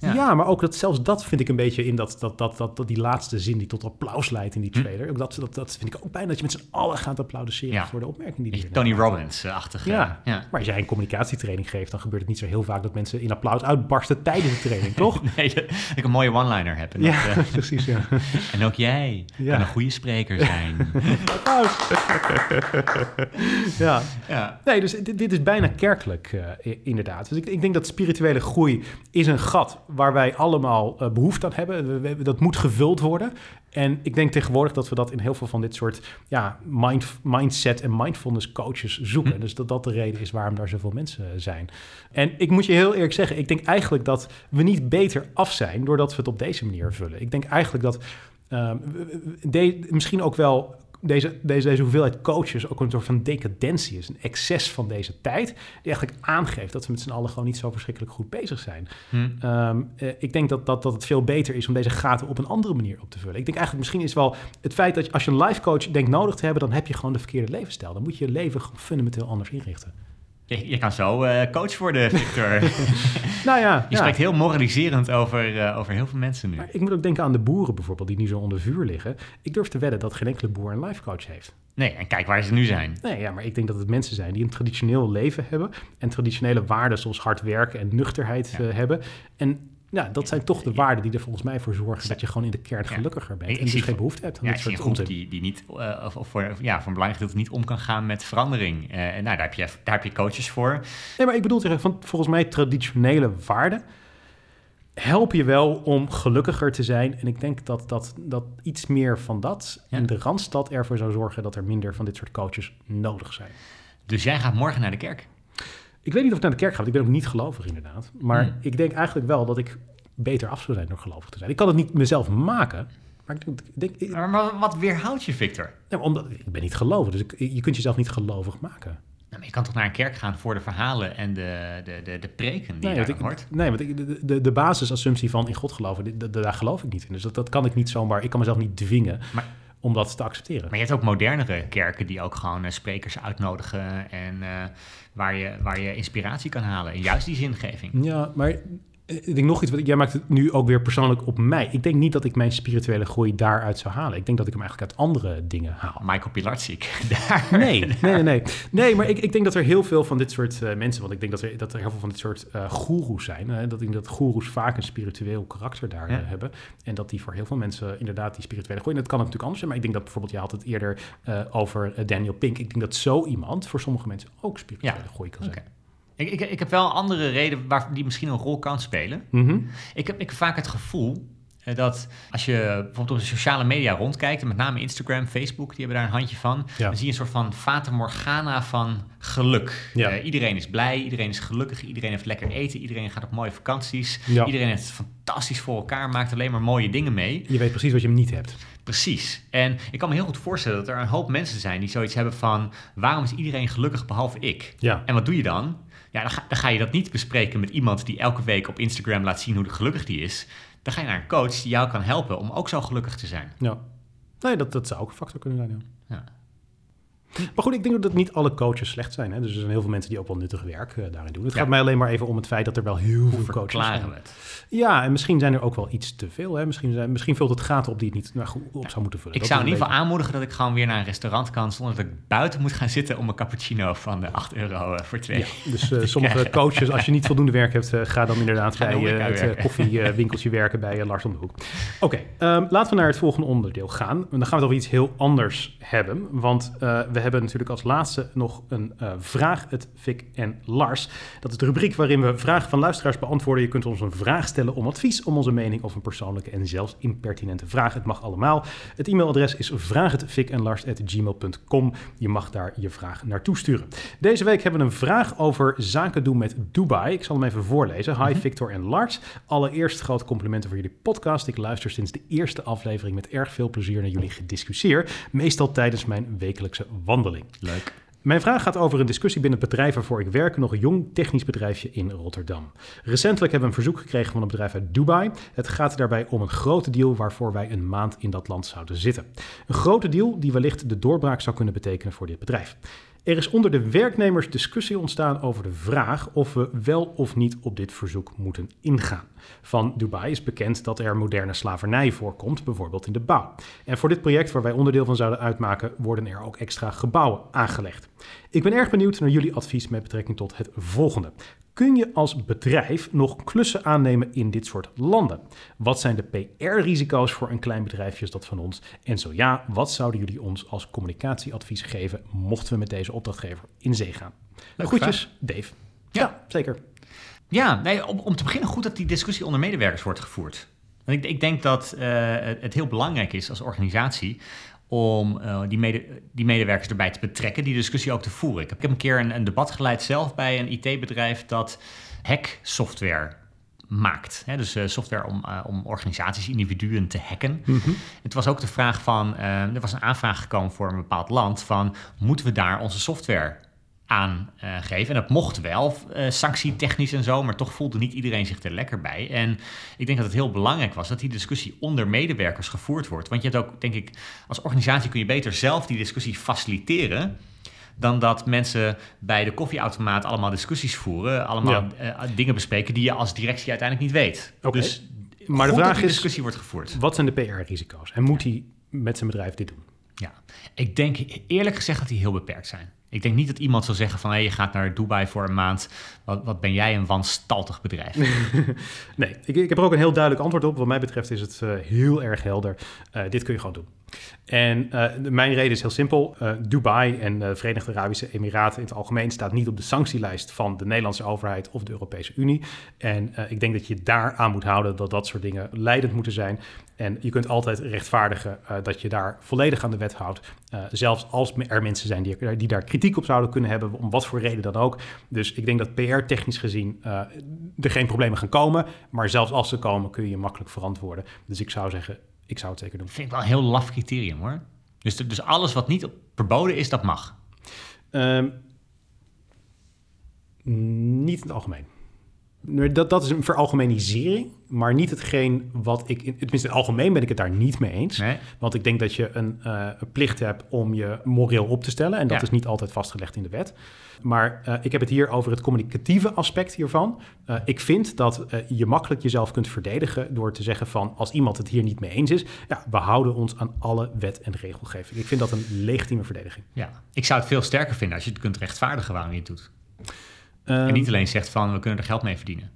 Ja. Ja. maar ook dat, zelfs dat vind ik een beetje in dat, dat, dat, dat, dat die laatste zin die tot applaus leidt in die Hm. trailer. Ook dat, dat, dat vind ik ook bijna dat je met z'n allen gaat applaudisseren Ja. voor de opmerking die die Tony. Robbins-achtig. Ja. ja. maar als jij een communicatietraining geeft, dan gebeurt het niet zo heel vaak dat mensen in applaus uitbarsten tijdens de training, toch? Nee, dat ik een mooie one-liner heb. En, ja, dat, eh, precies. Ja. en ook jij kan een goede spreker zijn. Applaus. ja. ja. Nee, dus dit, dit is bijna kerkelijk, eh, inderdaad. Dus ik, ik denk dat spirituele groei is een gat waar wij allemaal eh, behoefte aan hebben. We- we- dat moet gevuld worden. En ik denk tegenwoordig dat we dat in heel veel van dit soort ja, mind, mindset en mindfulness coaches zoeken. Hm. Dus dat dat de reden is waarom daar zoveel mensen eh, zijn. En ik moet je heel eerlijk zeggen, ik denk eigenlijk dat we niet beter af zijn doordat we het op deze manier vullen. Ik denk eigenlijk dat ehm, de- misschien ook wel deze, deze, deze hoeveelheid coaches ook een soort van decadentie is. Een excess van deze tijd. Die eigenlijk aangeeft dat we met z'n allen gewoon niet zo verschrikkelijk goed bezig zijn. Hm. Ehm, eh, ik denk dat, dat, dat het veel beter is om deze gaten op een andere manier op te vullen. Ik denk eigenlijk misschien is wel het feit dat als je een life coach denkt nodig te hebben, dan heb je gewoon de verkeerde levensstijl. Dan moet je je leven gewoon fundamenteel anders inrichten. Je, je kan zo eh, coach worden, Victor. Nou ja, Je ja. spreekt heel moraliserend over, eh, over heel veel mensen nu. Maar ik moet ook denken aan de boeren bijvoorbeeld, die nu zo onder vuur liggen. Ik durf te wedden dat geen enkele boer een life coach heeft. Nee, en kijk waar ze nu zijn. Nee, ja, maar ik denk dat het mensen zijn die een traditioneel leven hebben en traditionele waarden zoals hard werken en nuchterheid Ja. eh, hebben. En ja, dat zijn toch de waarden die er volgens mij voor zorgen dat je gewoon in de kern gelukkiger bent. En dus geen behoefte hebt aan Ja, dit soort groep die, die niet, eh, of, of voor, ja, een belangrijk gedeelte niet om kan gaan met verandering. Eh, en nou, daar heb, je, daar heb je coaches voor. Nee, maar ik bedoel zeggen, van volgens mij traditionele waarden helpen je wel om gelukkiger te zijn. En ik denk dat, dat, dat iets meer van dat Ja. in de Randstad ervoor zou zorgen dat er minder van dit soort coaches nodig zijn. Dus jij gaat morgen naar de kerk. Ik weet niet of ik naar de kerk ga, want ik ben ook niet gelovig inderdaad. Maar Hmm. ik denk eigenlijk wel dat ik beter af zou zijn door gelovig te zijn. Ik kan het niet mezelf maken, maar ik denk... Ik Maar, wat weerhoudt je, Victor? nou, omdat, ik ben niet gelovig, dus ik, je kunt jezelf niet gelovig maken. Nou, maar je kan toch naar een kerk gaan voor de verhalen en de, de, de, de preken die Nee, je hoort? nee, want ik, de, de, de basisassumptie van in God geloven, die- de- de- daar geloof ik niet in. Dus dat, dat kan ik niet zomaar, ik kan mezelf niet dwingen Maar- om dat te accepteren. Maar je hebt ook modernere kerken die ook gewoon eh, sprekers uitnodigen en eh, waar, je, waar je inspiratie kan halen. En juist die zingeving. Ja, maar ik denk nog iets, wat jij maakt het nu ook weer persoonlijk op mij. Ik denk niet dat ik mijn spirituele groei daaruit zou halen. Ik denk dat ik hem eigenlijk uit andere dingen haal. Michael Pilarczyk, daar. Nee, nee, nee, nee. Nee, maar ik, ik denk dat er heel veel van dit soort eh, mensen, want ik denk dat er, dat er heel veel van dit soort eh goeroes zijn. Hè, dat ik denk dat goeroes vaak een spiritueel karakter daar Ja. eh, hebben. En dat die voor heel veel mensen inderdaad die spirituele groei. En dat kan natuurlijk anders zijn, maar ik denk dat bijvoorbeeld, je had het eerder eh, over eh, Daniel Pink. Ik denk dat zo iemand voor sommige mensen ook spirituele Ja, groei kan zijn. Ik, ik, ik heb wel een andere reden waar, die misschien een rol kan spelen. Mhm. Ik heb, ik heb vaak het gevoel eh, dat als je bijvoorbeeld op de sociale media rondkijkt, en met name Instagram, Facebook, die hebben daar een handje van, Ja. dan zie je een soort van fata morgana van geluk. Ja. Eh, iedereen is blij, iedereen is gelukkig, iedereen heeft lekker eten, iedereen gaat op mooie vakanties, Ja. iedereen heeft het fantastisch voor elkaar, maakt alleen maar mooie dingen mee. Je weet precies wat je hem niet hebt. Precies. En ik kan me heel goed voorstellen dat er een hoop mensen zijn die zoiets hebben van, waarom is iedereen gelukkig behalve ik? En wat doe je dan? Ja, dan ga, je dat niet bespreken met iemand die elke week op Instagram laat zien hoe gelukkig die is. Dan ga je naar een coach die jou kan helpen om ook zo gelukkig te zijn. Ja. Nee, dat, dat zou ook een factor kunnen zijn, ja. Maar goed, ik denk dat niet alle coaches slecht zijn. Hè? Dus er zijn heel veel mensen die ook wel nuttig werk eh, daarin doen. Het Ja. gaat mij alleen maar even om het feit dat er wel heel Hoe veel coaches zijn. het? Ja, en misschien zijn er ook wel iets te veel. Hè? Misschien, zijn, misschien vult het gaten op die het niet nou, goed op zou moeten vullen. Ik Dat zou in ieder geval aanmoedigen dat ik gewoon weer naar een restaurant kan zonder dat ik buiten moet gaan zitten om een cappuccino van de 8 euro eh, voor twee. Ja, dus eh, sommige coaches, als je niet voldoende werk hebt, ga dan inderdaad Ga bij het werken. koffiewinkeltje werken bij Lars om de Hoek. Oké, ehm, laten we naar het volgende onderdeel gaan. En dan gaan we het over iets heel anders hebben. Want we hebben natuurlijk als laatste nog een eh, vraag, het Fik en Lars. Dat is de rubriek waarin we vragen van luisteraars beantwoorden. Je kunt ons een vraag stellen om advies, om onze mening of een persoonlijke en zelfs impertinente vraag. Het mag allemaal. Het e-mailadres is vraaghetfikenlars.gmail.com. Je mag daar je vraag naartoe sturen. Deze week hebben we een vraag over zaken doen met Dubai. Ik zal hem even voorlezen. Hi Victor en Lars. Allereerst grote complimenten voor jullie podcast. Ik luister sinds de eerste aflevering met erg veel plezier naar jullie gediscussieer. Meestal tijdens mijn wekelijkse wandeling. Leuk. Mijn vraag gaat over een discussie binnen het bedrijf waarvoor ik werk, nog een jong technisch bedrijfje in Rotterdam. Recentelijk hebben we een verzoek gekregen van een bedrijf uit Dubai. Het gaat daarbij om een grote deal waarvoor wij een maand in dat land zouden zitten. Een grote deal die wellicht de doorbraak zou kunnen betekenen voor dit bedrijf. Er is onder de werknemers discussie ontstaan over de vraag of we wel of niet op dit verzoek moeten ingaan. Van Dubai is bekend dat er moderne slavernij voorkomt, bijvoorbeeld in de bouw. En voor dit project waar wij onderdeel van zouden uitmaken, worden er ook extra gebouwen aangelegd. Ik ben erg benieuwd naar jullie advies met betrekking tot het volgende. Kun je als bedrijf nog klussen aannemen in dit soort landen? Wat zijn de PR-risico's voor een klein bedrijfje als dat van ons? En zo ja, wat zouden jullie ons als communicatieadvies geven mochten we met deze opdrachtgever in zee gaan? Leuke Groetjes, Dave. Ja. ja zeker. Ja, nee, om, om te beginnen goed dat die discussie onder medewerkers wordt gevoerd. Want ik, ik denk dat eh, het heel belangrijk is als organisatie om eh, die, mede, die medewerkers erbij te betrekken, die discussie ook te voeren. Ik heb, een keer een, een debat geleid zelf bij een IT-bedrijf dat hack-software maakt. Hè? Dus eh, software om, eh, om organisaties, individuen te hacken. Het was ook de vraag van, er was een aanvraag gekomen voor een bepaald land van, moeten we daar onze software aan eh, geven? En dat mocht wel, eh sanctietechnisch en zo, maar toch voelde niet iedereen zich er lekker bij. En ik denk dat het heel belangrijk was dat die discussie onder medewerkers gevoerd wordt. Want je hebt ook, denk ik, als organisatie kun je beter zelf die discussie faciliteren dan dat mensen bij de koffieautomaat allemaal discussies voeren, allemaal eh, dingen bespreken die je als directie uiteindelijk niet weet. Dus Maar de vraag die is- discussie wordt gevoerd. Wat zijn de PR-risico's? En moet hij met zijn bedrijf dit doen? Ja, ik denk eerlijk gezegd dat die heel beperkt zijn. Ik denk niet dat iemand zal zeggen van... hé, je gaat naar Dubai voor een maand. Wat, wat ben jij een wanstaltig bedrijf. Nee, ik, ik heb er ook een heel duidelijk antwoord op. Wat mij betreft is het eh, heel erg helder. Eh, dit kun je gewoon doen. En eh, mijn reden is heel simpel. Eh, Dubai en de Verenigde Arabische Emiraten in het algemeen staat niet op de sanctielijst van de Nederlandse overheid of de Europese Unie. En eh, ik denk dat je daar aan moet houden dat dat soort dingen leidend moeten zijn. En je kunt altijd rechtvaardigen eh, dat je daar volledig aan de wet houdt. Eh, zelfs als er mensen zijn die, die daar kritiek op zouden kunnen hebben, om wat voor reden dan ook. Dus ik denk dat PR-technisch gezien eh, er geen problemen gaan komen. Maar zelfs als ze komen, kun je je makkelijk verantwoorden. Dus ik zou zeggen, ik zou het zeker doen. Dat vind ik wel een heel laf criterium hoor. Dus, dus alles wat niet verboden is, dat mag. Ehm, niet in het algemeen. Dat, dat is een veralgemenisering, maar niet hetgeen wat ik... in- Tenminste, in het algemeen ben ik het daar niet mee eens. Nee? Want ik denk dat je een, eh, een plicht hebt om je moreel op te stellen. En dat Ja. is niet altijd vastgelegd in de wet. Maar eh, ik heb het hier over het communicatieve aspect hiervan. Eh, ik vind dat je makkelijk jezelf kunt verdedigen door te zeggen van... als iemand het hier niet mee eens is, ja, we houden ons aan alle wet en regelgeving. Ik vind dat een legitieme verdediging. Ja. Ik zou het veel sterker vinden als je het kunt rechtvaardigen waarom je het doet. Ehm, en niet alleen zegt van, we kunnen er geld mee verdienen.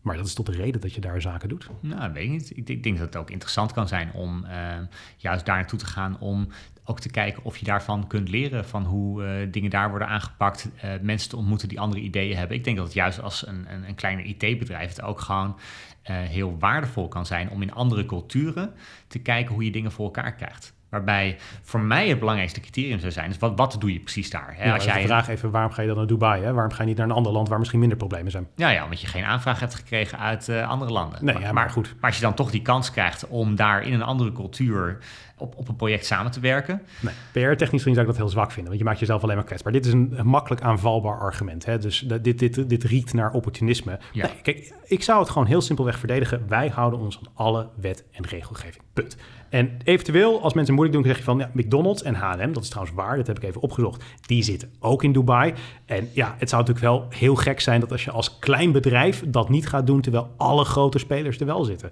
Maar dat is tot de reden dat je daar zaken doet. Nou, weet ik niet. Ik, ik denk dat het ook interessant kan zijn om eh, juist daar naartoe te gaan... om ook te kijken of je daarvan kunt leren... van hoe eh, dingen daar worden aangepakt. eh, mensen te ontmoeten die andere ideeën hebben. Ik denk dat het juist als een, een, een kleiner IT-bedrijf... het ook gewoon eh, heel waardevol kan zijn... om in andere culturen te kijken hoe je dingen voor elkaar krijgt. Waarbij voor mij het belangrijkste criterium zou zijn... is wat, wat doe je precies daar? Hè? Ja, als jij de vraag even, waarom ga je dan naar Dubai? Hè? Waarom ga je niet naar een ander land waar misschien minder problemen zijn? Ja, ja, omdat je geen aanvraag hebt gekregen uit eh, andere landen. Nee, ja, maar goed. Maar als je dan toch die kans krijgt om daar in een andere cultuur op, op een project samen te werken. Nee, PR-technisch gezien zou ik dat heel zwak vinden, want je maakt jezelf alleen maar kwetsbaar. Dit is een makkelijk aanvalbaar argument. Hè? Dus dit, dit, dit riekt naar opportunisme. Ja. Nee, kijk, ik zou het gewoon heel simpelweg verdedigen. Wij houden ons aan alle wet en regelgeving. Punt. En eventueel, als mensen moeilijk doen, zeg je van ja, McDonald's en H&M, dat is trouwens waar, dat heb ik even opgezocht, die zitten ook in Dubai. En ja, het zou natuurlijk wel heel gek zijn dat als je als klein bedrijf dat niet gaat doen, terwijl alle grote spelers er wel zitten.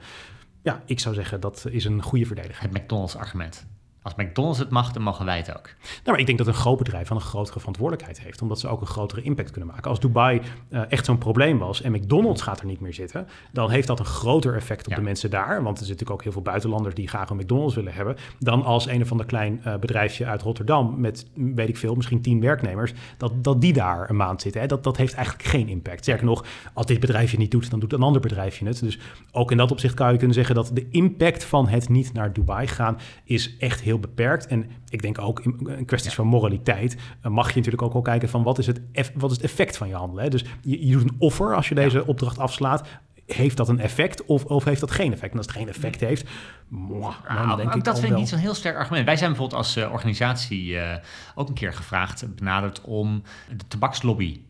Ja, ik zou zeggen dat is een goede verdediging. Het McDonald's-argument. Als McDonald's het mag, dan mogen wij het ook. Nou, maar ik denk dat een groot bedrijf wel een grotere verantwoordelijkheid heeft, omdat ze ook een grotere impact kunnen maken. Als Dubai eh, echt zo'n probleem was en McDonald's gaat er niet meer zitten, dan heeft dat een groter effect op Ja. de mensen daar. Want er zitten natuurlijk ook heel veel buitenlanders die graag een McDonald's willen hebben, dan als een of ander klein eh, bedrijfje uit Rotterdam met, weet ik veel, misschien tien werknemers, dat, dat die daar een maand zitten. Hè? Dat, dat heeft eigenlijk geen impact. Sterker nog, als dit bedrijfje niet doet, dan doet een ander bedrijfje het. Dus ook in dat opzicht kan je kunnen zeggen dat de impact van het niet naar Dubai gaan is echt heel beperkt. En ik denk ook in, in kwesties van moraliteit eh, mag je natuurlijk ook wel kijken van wat is het, eff- wat is het effect van je handelen. Hè? Dus je, je doet een offer als je deze opdracht afslaat. Heeft dat een effect of, of heeft dat geen effect? En als het geen effect heeft, mwah, dan Nou, denk ik dat vind ik niet zo'n heel sterk argument. Wij zijn bijvoorbeeld als eh, organisatie eh, ook een keer gevraagd, benaderd om de tabakslobby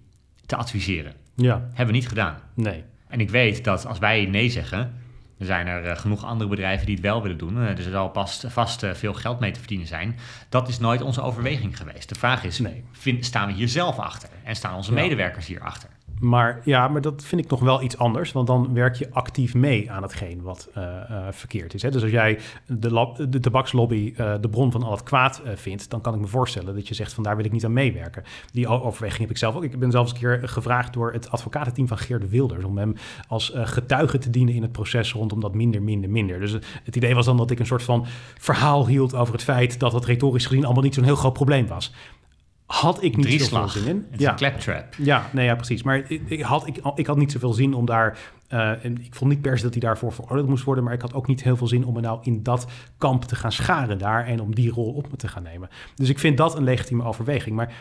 te adviseren. Ja, Hebben we niet gedaan. nee. En ik weet dat als wij nee zeggen, er zijn er eh, genoeg andere bedrijven die het wel willen doen. Dus er zal pas, vast eh, veel geld mee te verdienen zijn. Dat is nooit onze overweging geweest. De vraag is, Nee. vind- staan we hier zelf achter? En staan onze medewerkers hier achter? Maar ja, maar dat vind ik nog wel iets anders. Want dan werk je actief mee aan hetgeen wat eh, eh, verkeerd is. Hè? Dus als jij de, de tabakslobby eh, de bron van al het kwaad vindt, dan kan ik me voorstellen dat je zegt van daar wil ik niet aan meewerken. Die overweging heb ik zelf ook. Ik ben zelfs een keer gevraagd door het advocatenteam van Geert Wilders om hem als getuige te dienen in het proces rondom dat minder, minder, minder. Dus het idee was dan dat ik een soort van verhaal hield over het feit dat het retorisch gezien allemaal niet zo'n heel groot probleem was. Had ik niet zoveel zin in. Een claptrap. Ja, nee, ja, precies. Maar ik, ik, had, ik, ik had niet zoveel zin om daar... eh, en ik vond niet per se dat hij daarvoor veroordeeld moest worden... maar ik had ook niet heel veel zin om me nou in dat kamp te gaan scharen daar... en om die rol op me te gaan nemen. Dus ik vind dat een legitieme overweging. Maar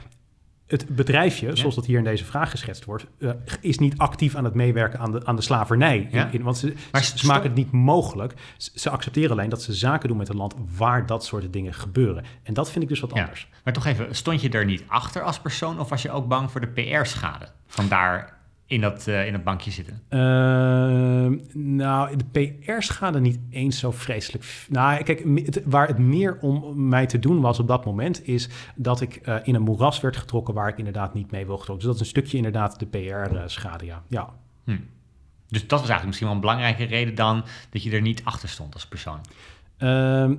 het bedrijfje, zoals dat hier in deze vraag geschetst wordt... eh, is niet actief aan het meewerken aan de, aan de slavernij. In- Ja. in, want ze, Maar ze, sto- maken het niet mogelijk. Ze, ze accepteren alleen dat ze zaken doen met een land... waar dat soort dingen gebeuren. En dat vind ik dus wat Ja. anders. Maar toch even, stond je er niet achter als persoon of was je ook bang voor de PR-schade? Van daar in dat, eh, in dat bankje zitten. Ehm, nou, de PR-schade niet eens zo vreselijk. Nou, kijk, het- waar het meer om mij te doen was op dat moment, is dat ik eh, in een moeras werd getrokken waar ik inderdaad niet mee wil getrokken. Dus dat is een stukje inderdaad de PR-schade, ja. ja. Hm. Dus dat was eigenlijk misschien wel een belangrijke reden dan dat je er niet achter stond als persoon. Ehm,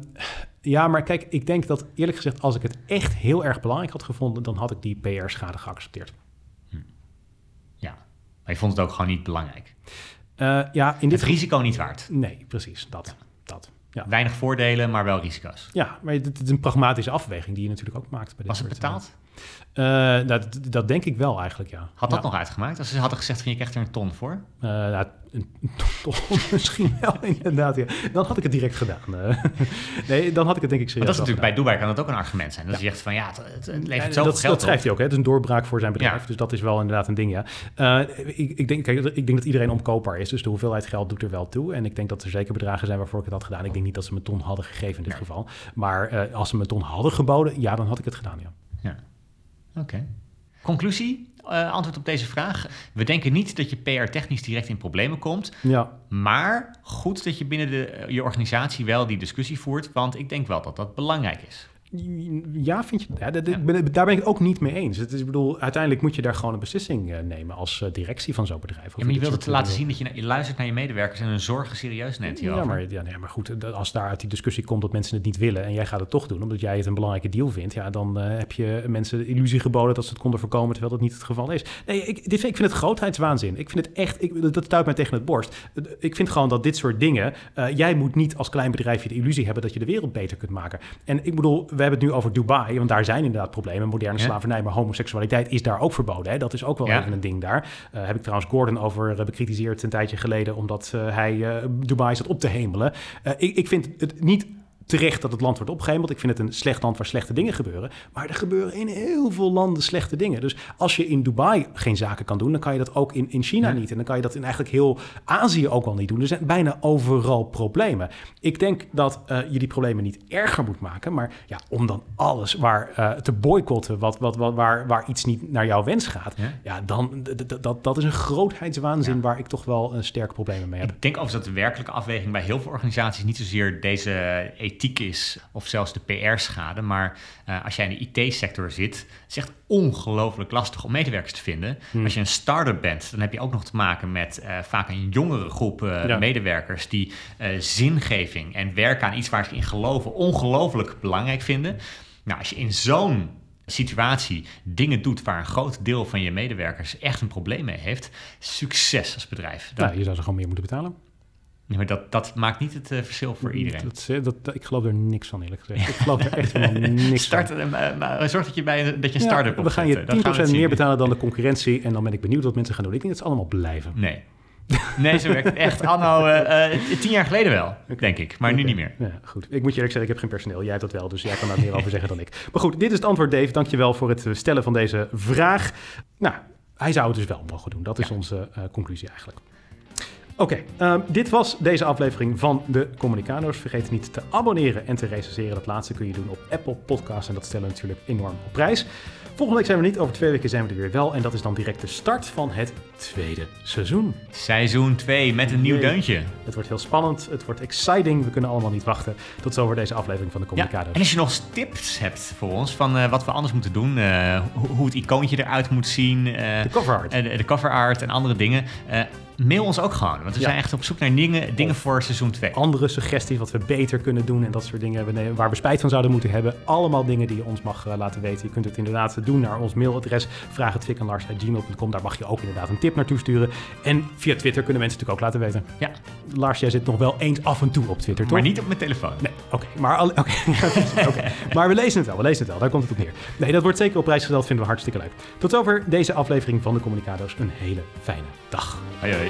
Ja, maar kijk, ik denk dat eerlijk gezegd, als ik het echt heel erg belangrijk had gevonden, dan had ik die PR-schade geaccepteerd. Maar je vond het ook gewoon niet belangrijk. Eh, ja, in dit Het risico niet waard. Nee, precies, dat. dat. Ja. Weinig voordelen, maar wel risico's. ja, maar het is een pragmatische afweging die je natuurlijk ook maakt. Bij dit Was het betaald? Eh, dat, dat denk ik wel eigenlijk, ja. Had dat Ja. nog uitgemaakt? Als ze hadden gezegd van je krijgt er een ton voor? Nou, een ton misschien wel, inderdaad. Ja. Dan had ik het direct gedaan. eh. nee, dan had ik het denk ik serieus dat is natuurlijk bij gedaan. Dubai kan dat ook een argument zijn. Dat je zegt van ja, het, het, levert Ja, zoveel dat, geld dat schrijft hij ook. Hè? Het is een doorbraak voor zijn bedrijf. Ja. Dus dat is wel inderdaad een ding, ja. Ik, ik, denk, kijk, ik denk dat iedereen omkoopbaar is. Dus de hoeveelheid geld doet er wel toe. En ik denk dat er zeker bedragen zijn waarvoor ik het had gedaan. Ik denk niet dat ze me een ton hadden gegeven in dit Nee. geval. Maar als ze me een ton hadden geboden, ja, dan had ik het gedaan, ja. Ja. Oké. Conclusie, eh, antwoord op deze vraag. We denken niet dat je PR-technisch direct in problemen komt. Ja, Maar goed dat je binnen de, eh, je organisatie wel die discussie voert. Want ik denk wel dat dat belangrijk is. Ja, vind je? Ja, dat- Ja. ben- daar ben ik het ook niet mee eens. Het is, ik bedoel, uiteindelijk moet je daar gewoon een beslissing eh, nemen als eh, directie van zo'n bedrijf. Of Ja, maar je wilt het laten zien dat je, je luistert naar je medewerkers en hun zorgen serieus neemt Ja maar, ja, nee, maar goed, als daar uit die discussie komt dat mensen het niet willen en jij gaat het toch doen omdat jij het een belangrijke deal vindt, ja, dan eh, heb je mensen de illusie geboden dat ze het konden voorkomen terwijl dat niet het geval is. Nee, ik, dit, ik vind het grootheidswaanzin. Ik vind het echt, ik, dat stuit mij tegen het borst. Ik vind gewoon dat dit soort dingen, jij moet niet als klein bedrijfje de illusie hebben dat je de wereld beter kunt maken. En ik bedoel, we hebben het nu over Dubai, want daar zijn inderdaad problemen, moderne slavernij, maar homoseksualiteit is daar ook verboden. Hè? Dat is ook wel even een ding daar. Eh, heb ik trouwens Gordon over eh, bekritiseerd een tijdje geleden, omdat eh, hij Dubai zat op te hemelen. Ik, ik vind het niet terecht dat het land wordt opgehemeld. Ik vind het een slecht land waar slechte dingen gebeuren. Maar er gebeuren in heel veel landen slechte dingen. Dus als je in Dubai geen zaken kan doen, dan kan je dat ook in, in China Ja. niet. En dan kan je dat in eigenlijk heel Azië ook al niet doen. Er zijn bijna overal problemen. Ik denk dat eh, je die problemen niet erger moet maken. Maar ja, om dan alles waar eh, te boycotten, wat, wat, wat, waar, waar iets niet naar jouw wens gaat. Ja. Ja, dan dat, dat is een grootheidswaanzin Ja. waar ik toch wel een sterke problemen mee heb. Ik denk overigens dat de werkelijke afweging bij heel veel organisaties niet zozeer deze ethiek is of zelfs de PR-schade. Maar eh, als jij in de IT-sector zit, het is echt ongelooflijk lastig om medewerkers te vinden. Hmm. Als je een start-up bent, dan heb je ook nog te maken met eh, vaak een jongere groep eh, Ja. medewerkers die zingeving en werken aan iets waar ze in geloven ongelooflijk belangrijk vinden. Nou, als je in zo'n situatie dingen doet waar een groot deel van je medewerkers echt een probleem mee heeft, succes als bedrijf. Dan- Nou, je zou ze gewoon meer moeten betalen. Nee, maar dat, dat maakt niet het eh, verschil voor iedereen. Dat, dat, dat- ik geloof er niks van, eerlijk gezegd. Ik geloof er echt helemaal niks Start, van. eh, maar- maar zorg dat je bij een, dat je een Ja, start-up we gaan je eh, dat gaan we 10% zien. meer betalen dan de concurrentie. En dan ben ik benieuwd wat mensen gaan doen. Ik denk dat ze allemaal blijven. Nee. Nee, zo werkt het echt. Anno, eh, eh, tien jaar geleden wel, denk ik. Maar nu niet meer. Ja, goed. Ik moet je eerlijk zeggen, ik heb geen personeel. Jij hebt dat wel, dus jij kan daar meer over zeggen dan ik. Maar goed, dit is het antwoord, Dave. Dankjewel voor het eh, stellen van deze vraag. Nou, hij zou het dus wel mogen doen. Dat is Ja. onze eh, conclusie eigenlijk. Oké, ehm, dit was deze aflevering van de Communicado's. Vergeet niet te abonneren en te recenseren. Dat laatste kun je doen op Apple Podcasts en dat stellen we natuurlijk enorm op prijs. Volgende week zijn we niet, over twee weken zijn we er weer wel. En dat is dan direct de start van het tweede seizoen. Seizoen 2 met een nieuw deuntje. Het wordt heel spannend, het wordt exciting. We kunnen allemaal niet wachten. Tot zover deze aflevering van de Ja. Communicado's. En als je nog tips hebt voor ons van eh, wat we anders moeten doen, eh, hoe, hoe het icoontje eruit moet zien, eh, De cover art. de, de cover art en andere dingen, mail ons ook gewoon. Want we Ja. zijn echt op zoek naar dingen, dingen voor seizoen 2. andere suggesties wat we beter kunnen doen en dat soort dingen waar we spijt van zouden moeten hebben. Allemaal dingen die je ons mag laten weten. Je kunt het inderdaad doen naar ons mailadres vraaghetvikanlars.gmail.com. Daar mag je ook inderdaad een tip naartoe sturen. En via Twitter kunnen mensen natuurlijk ook laten weten. Ja, Lars, jij zit nog wel eens af en toe op Twitter, toch? maar niet op mijn telefoon. Nee, oké. maar, al- maar we lezen het wel, we lezen het wel. Daar komt het op neer. Nee, dat wordt zeker op prijs gesteld, vinden we hartstikke leuk. Tot zover deze aflevering van de Communicado's. Een hele fijne dag. Hoi, hoi.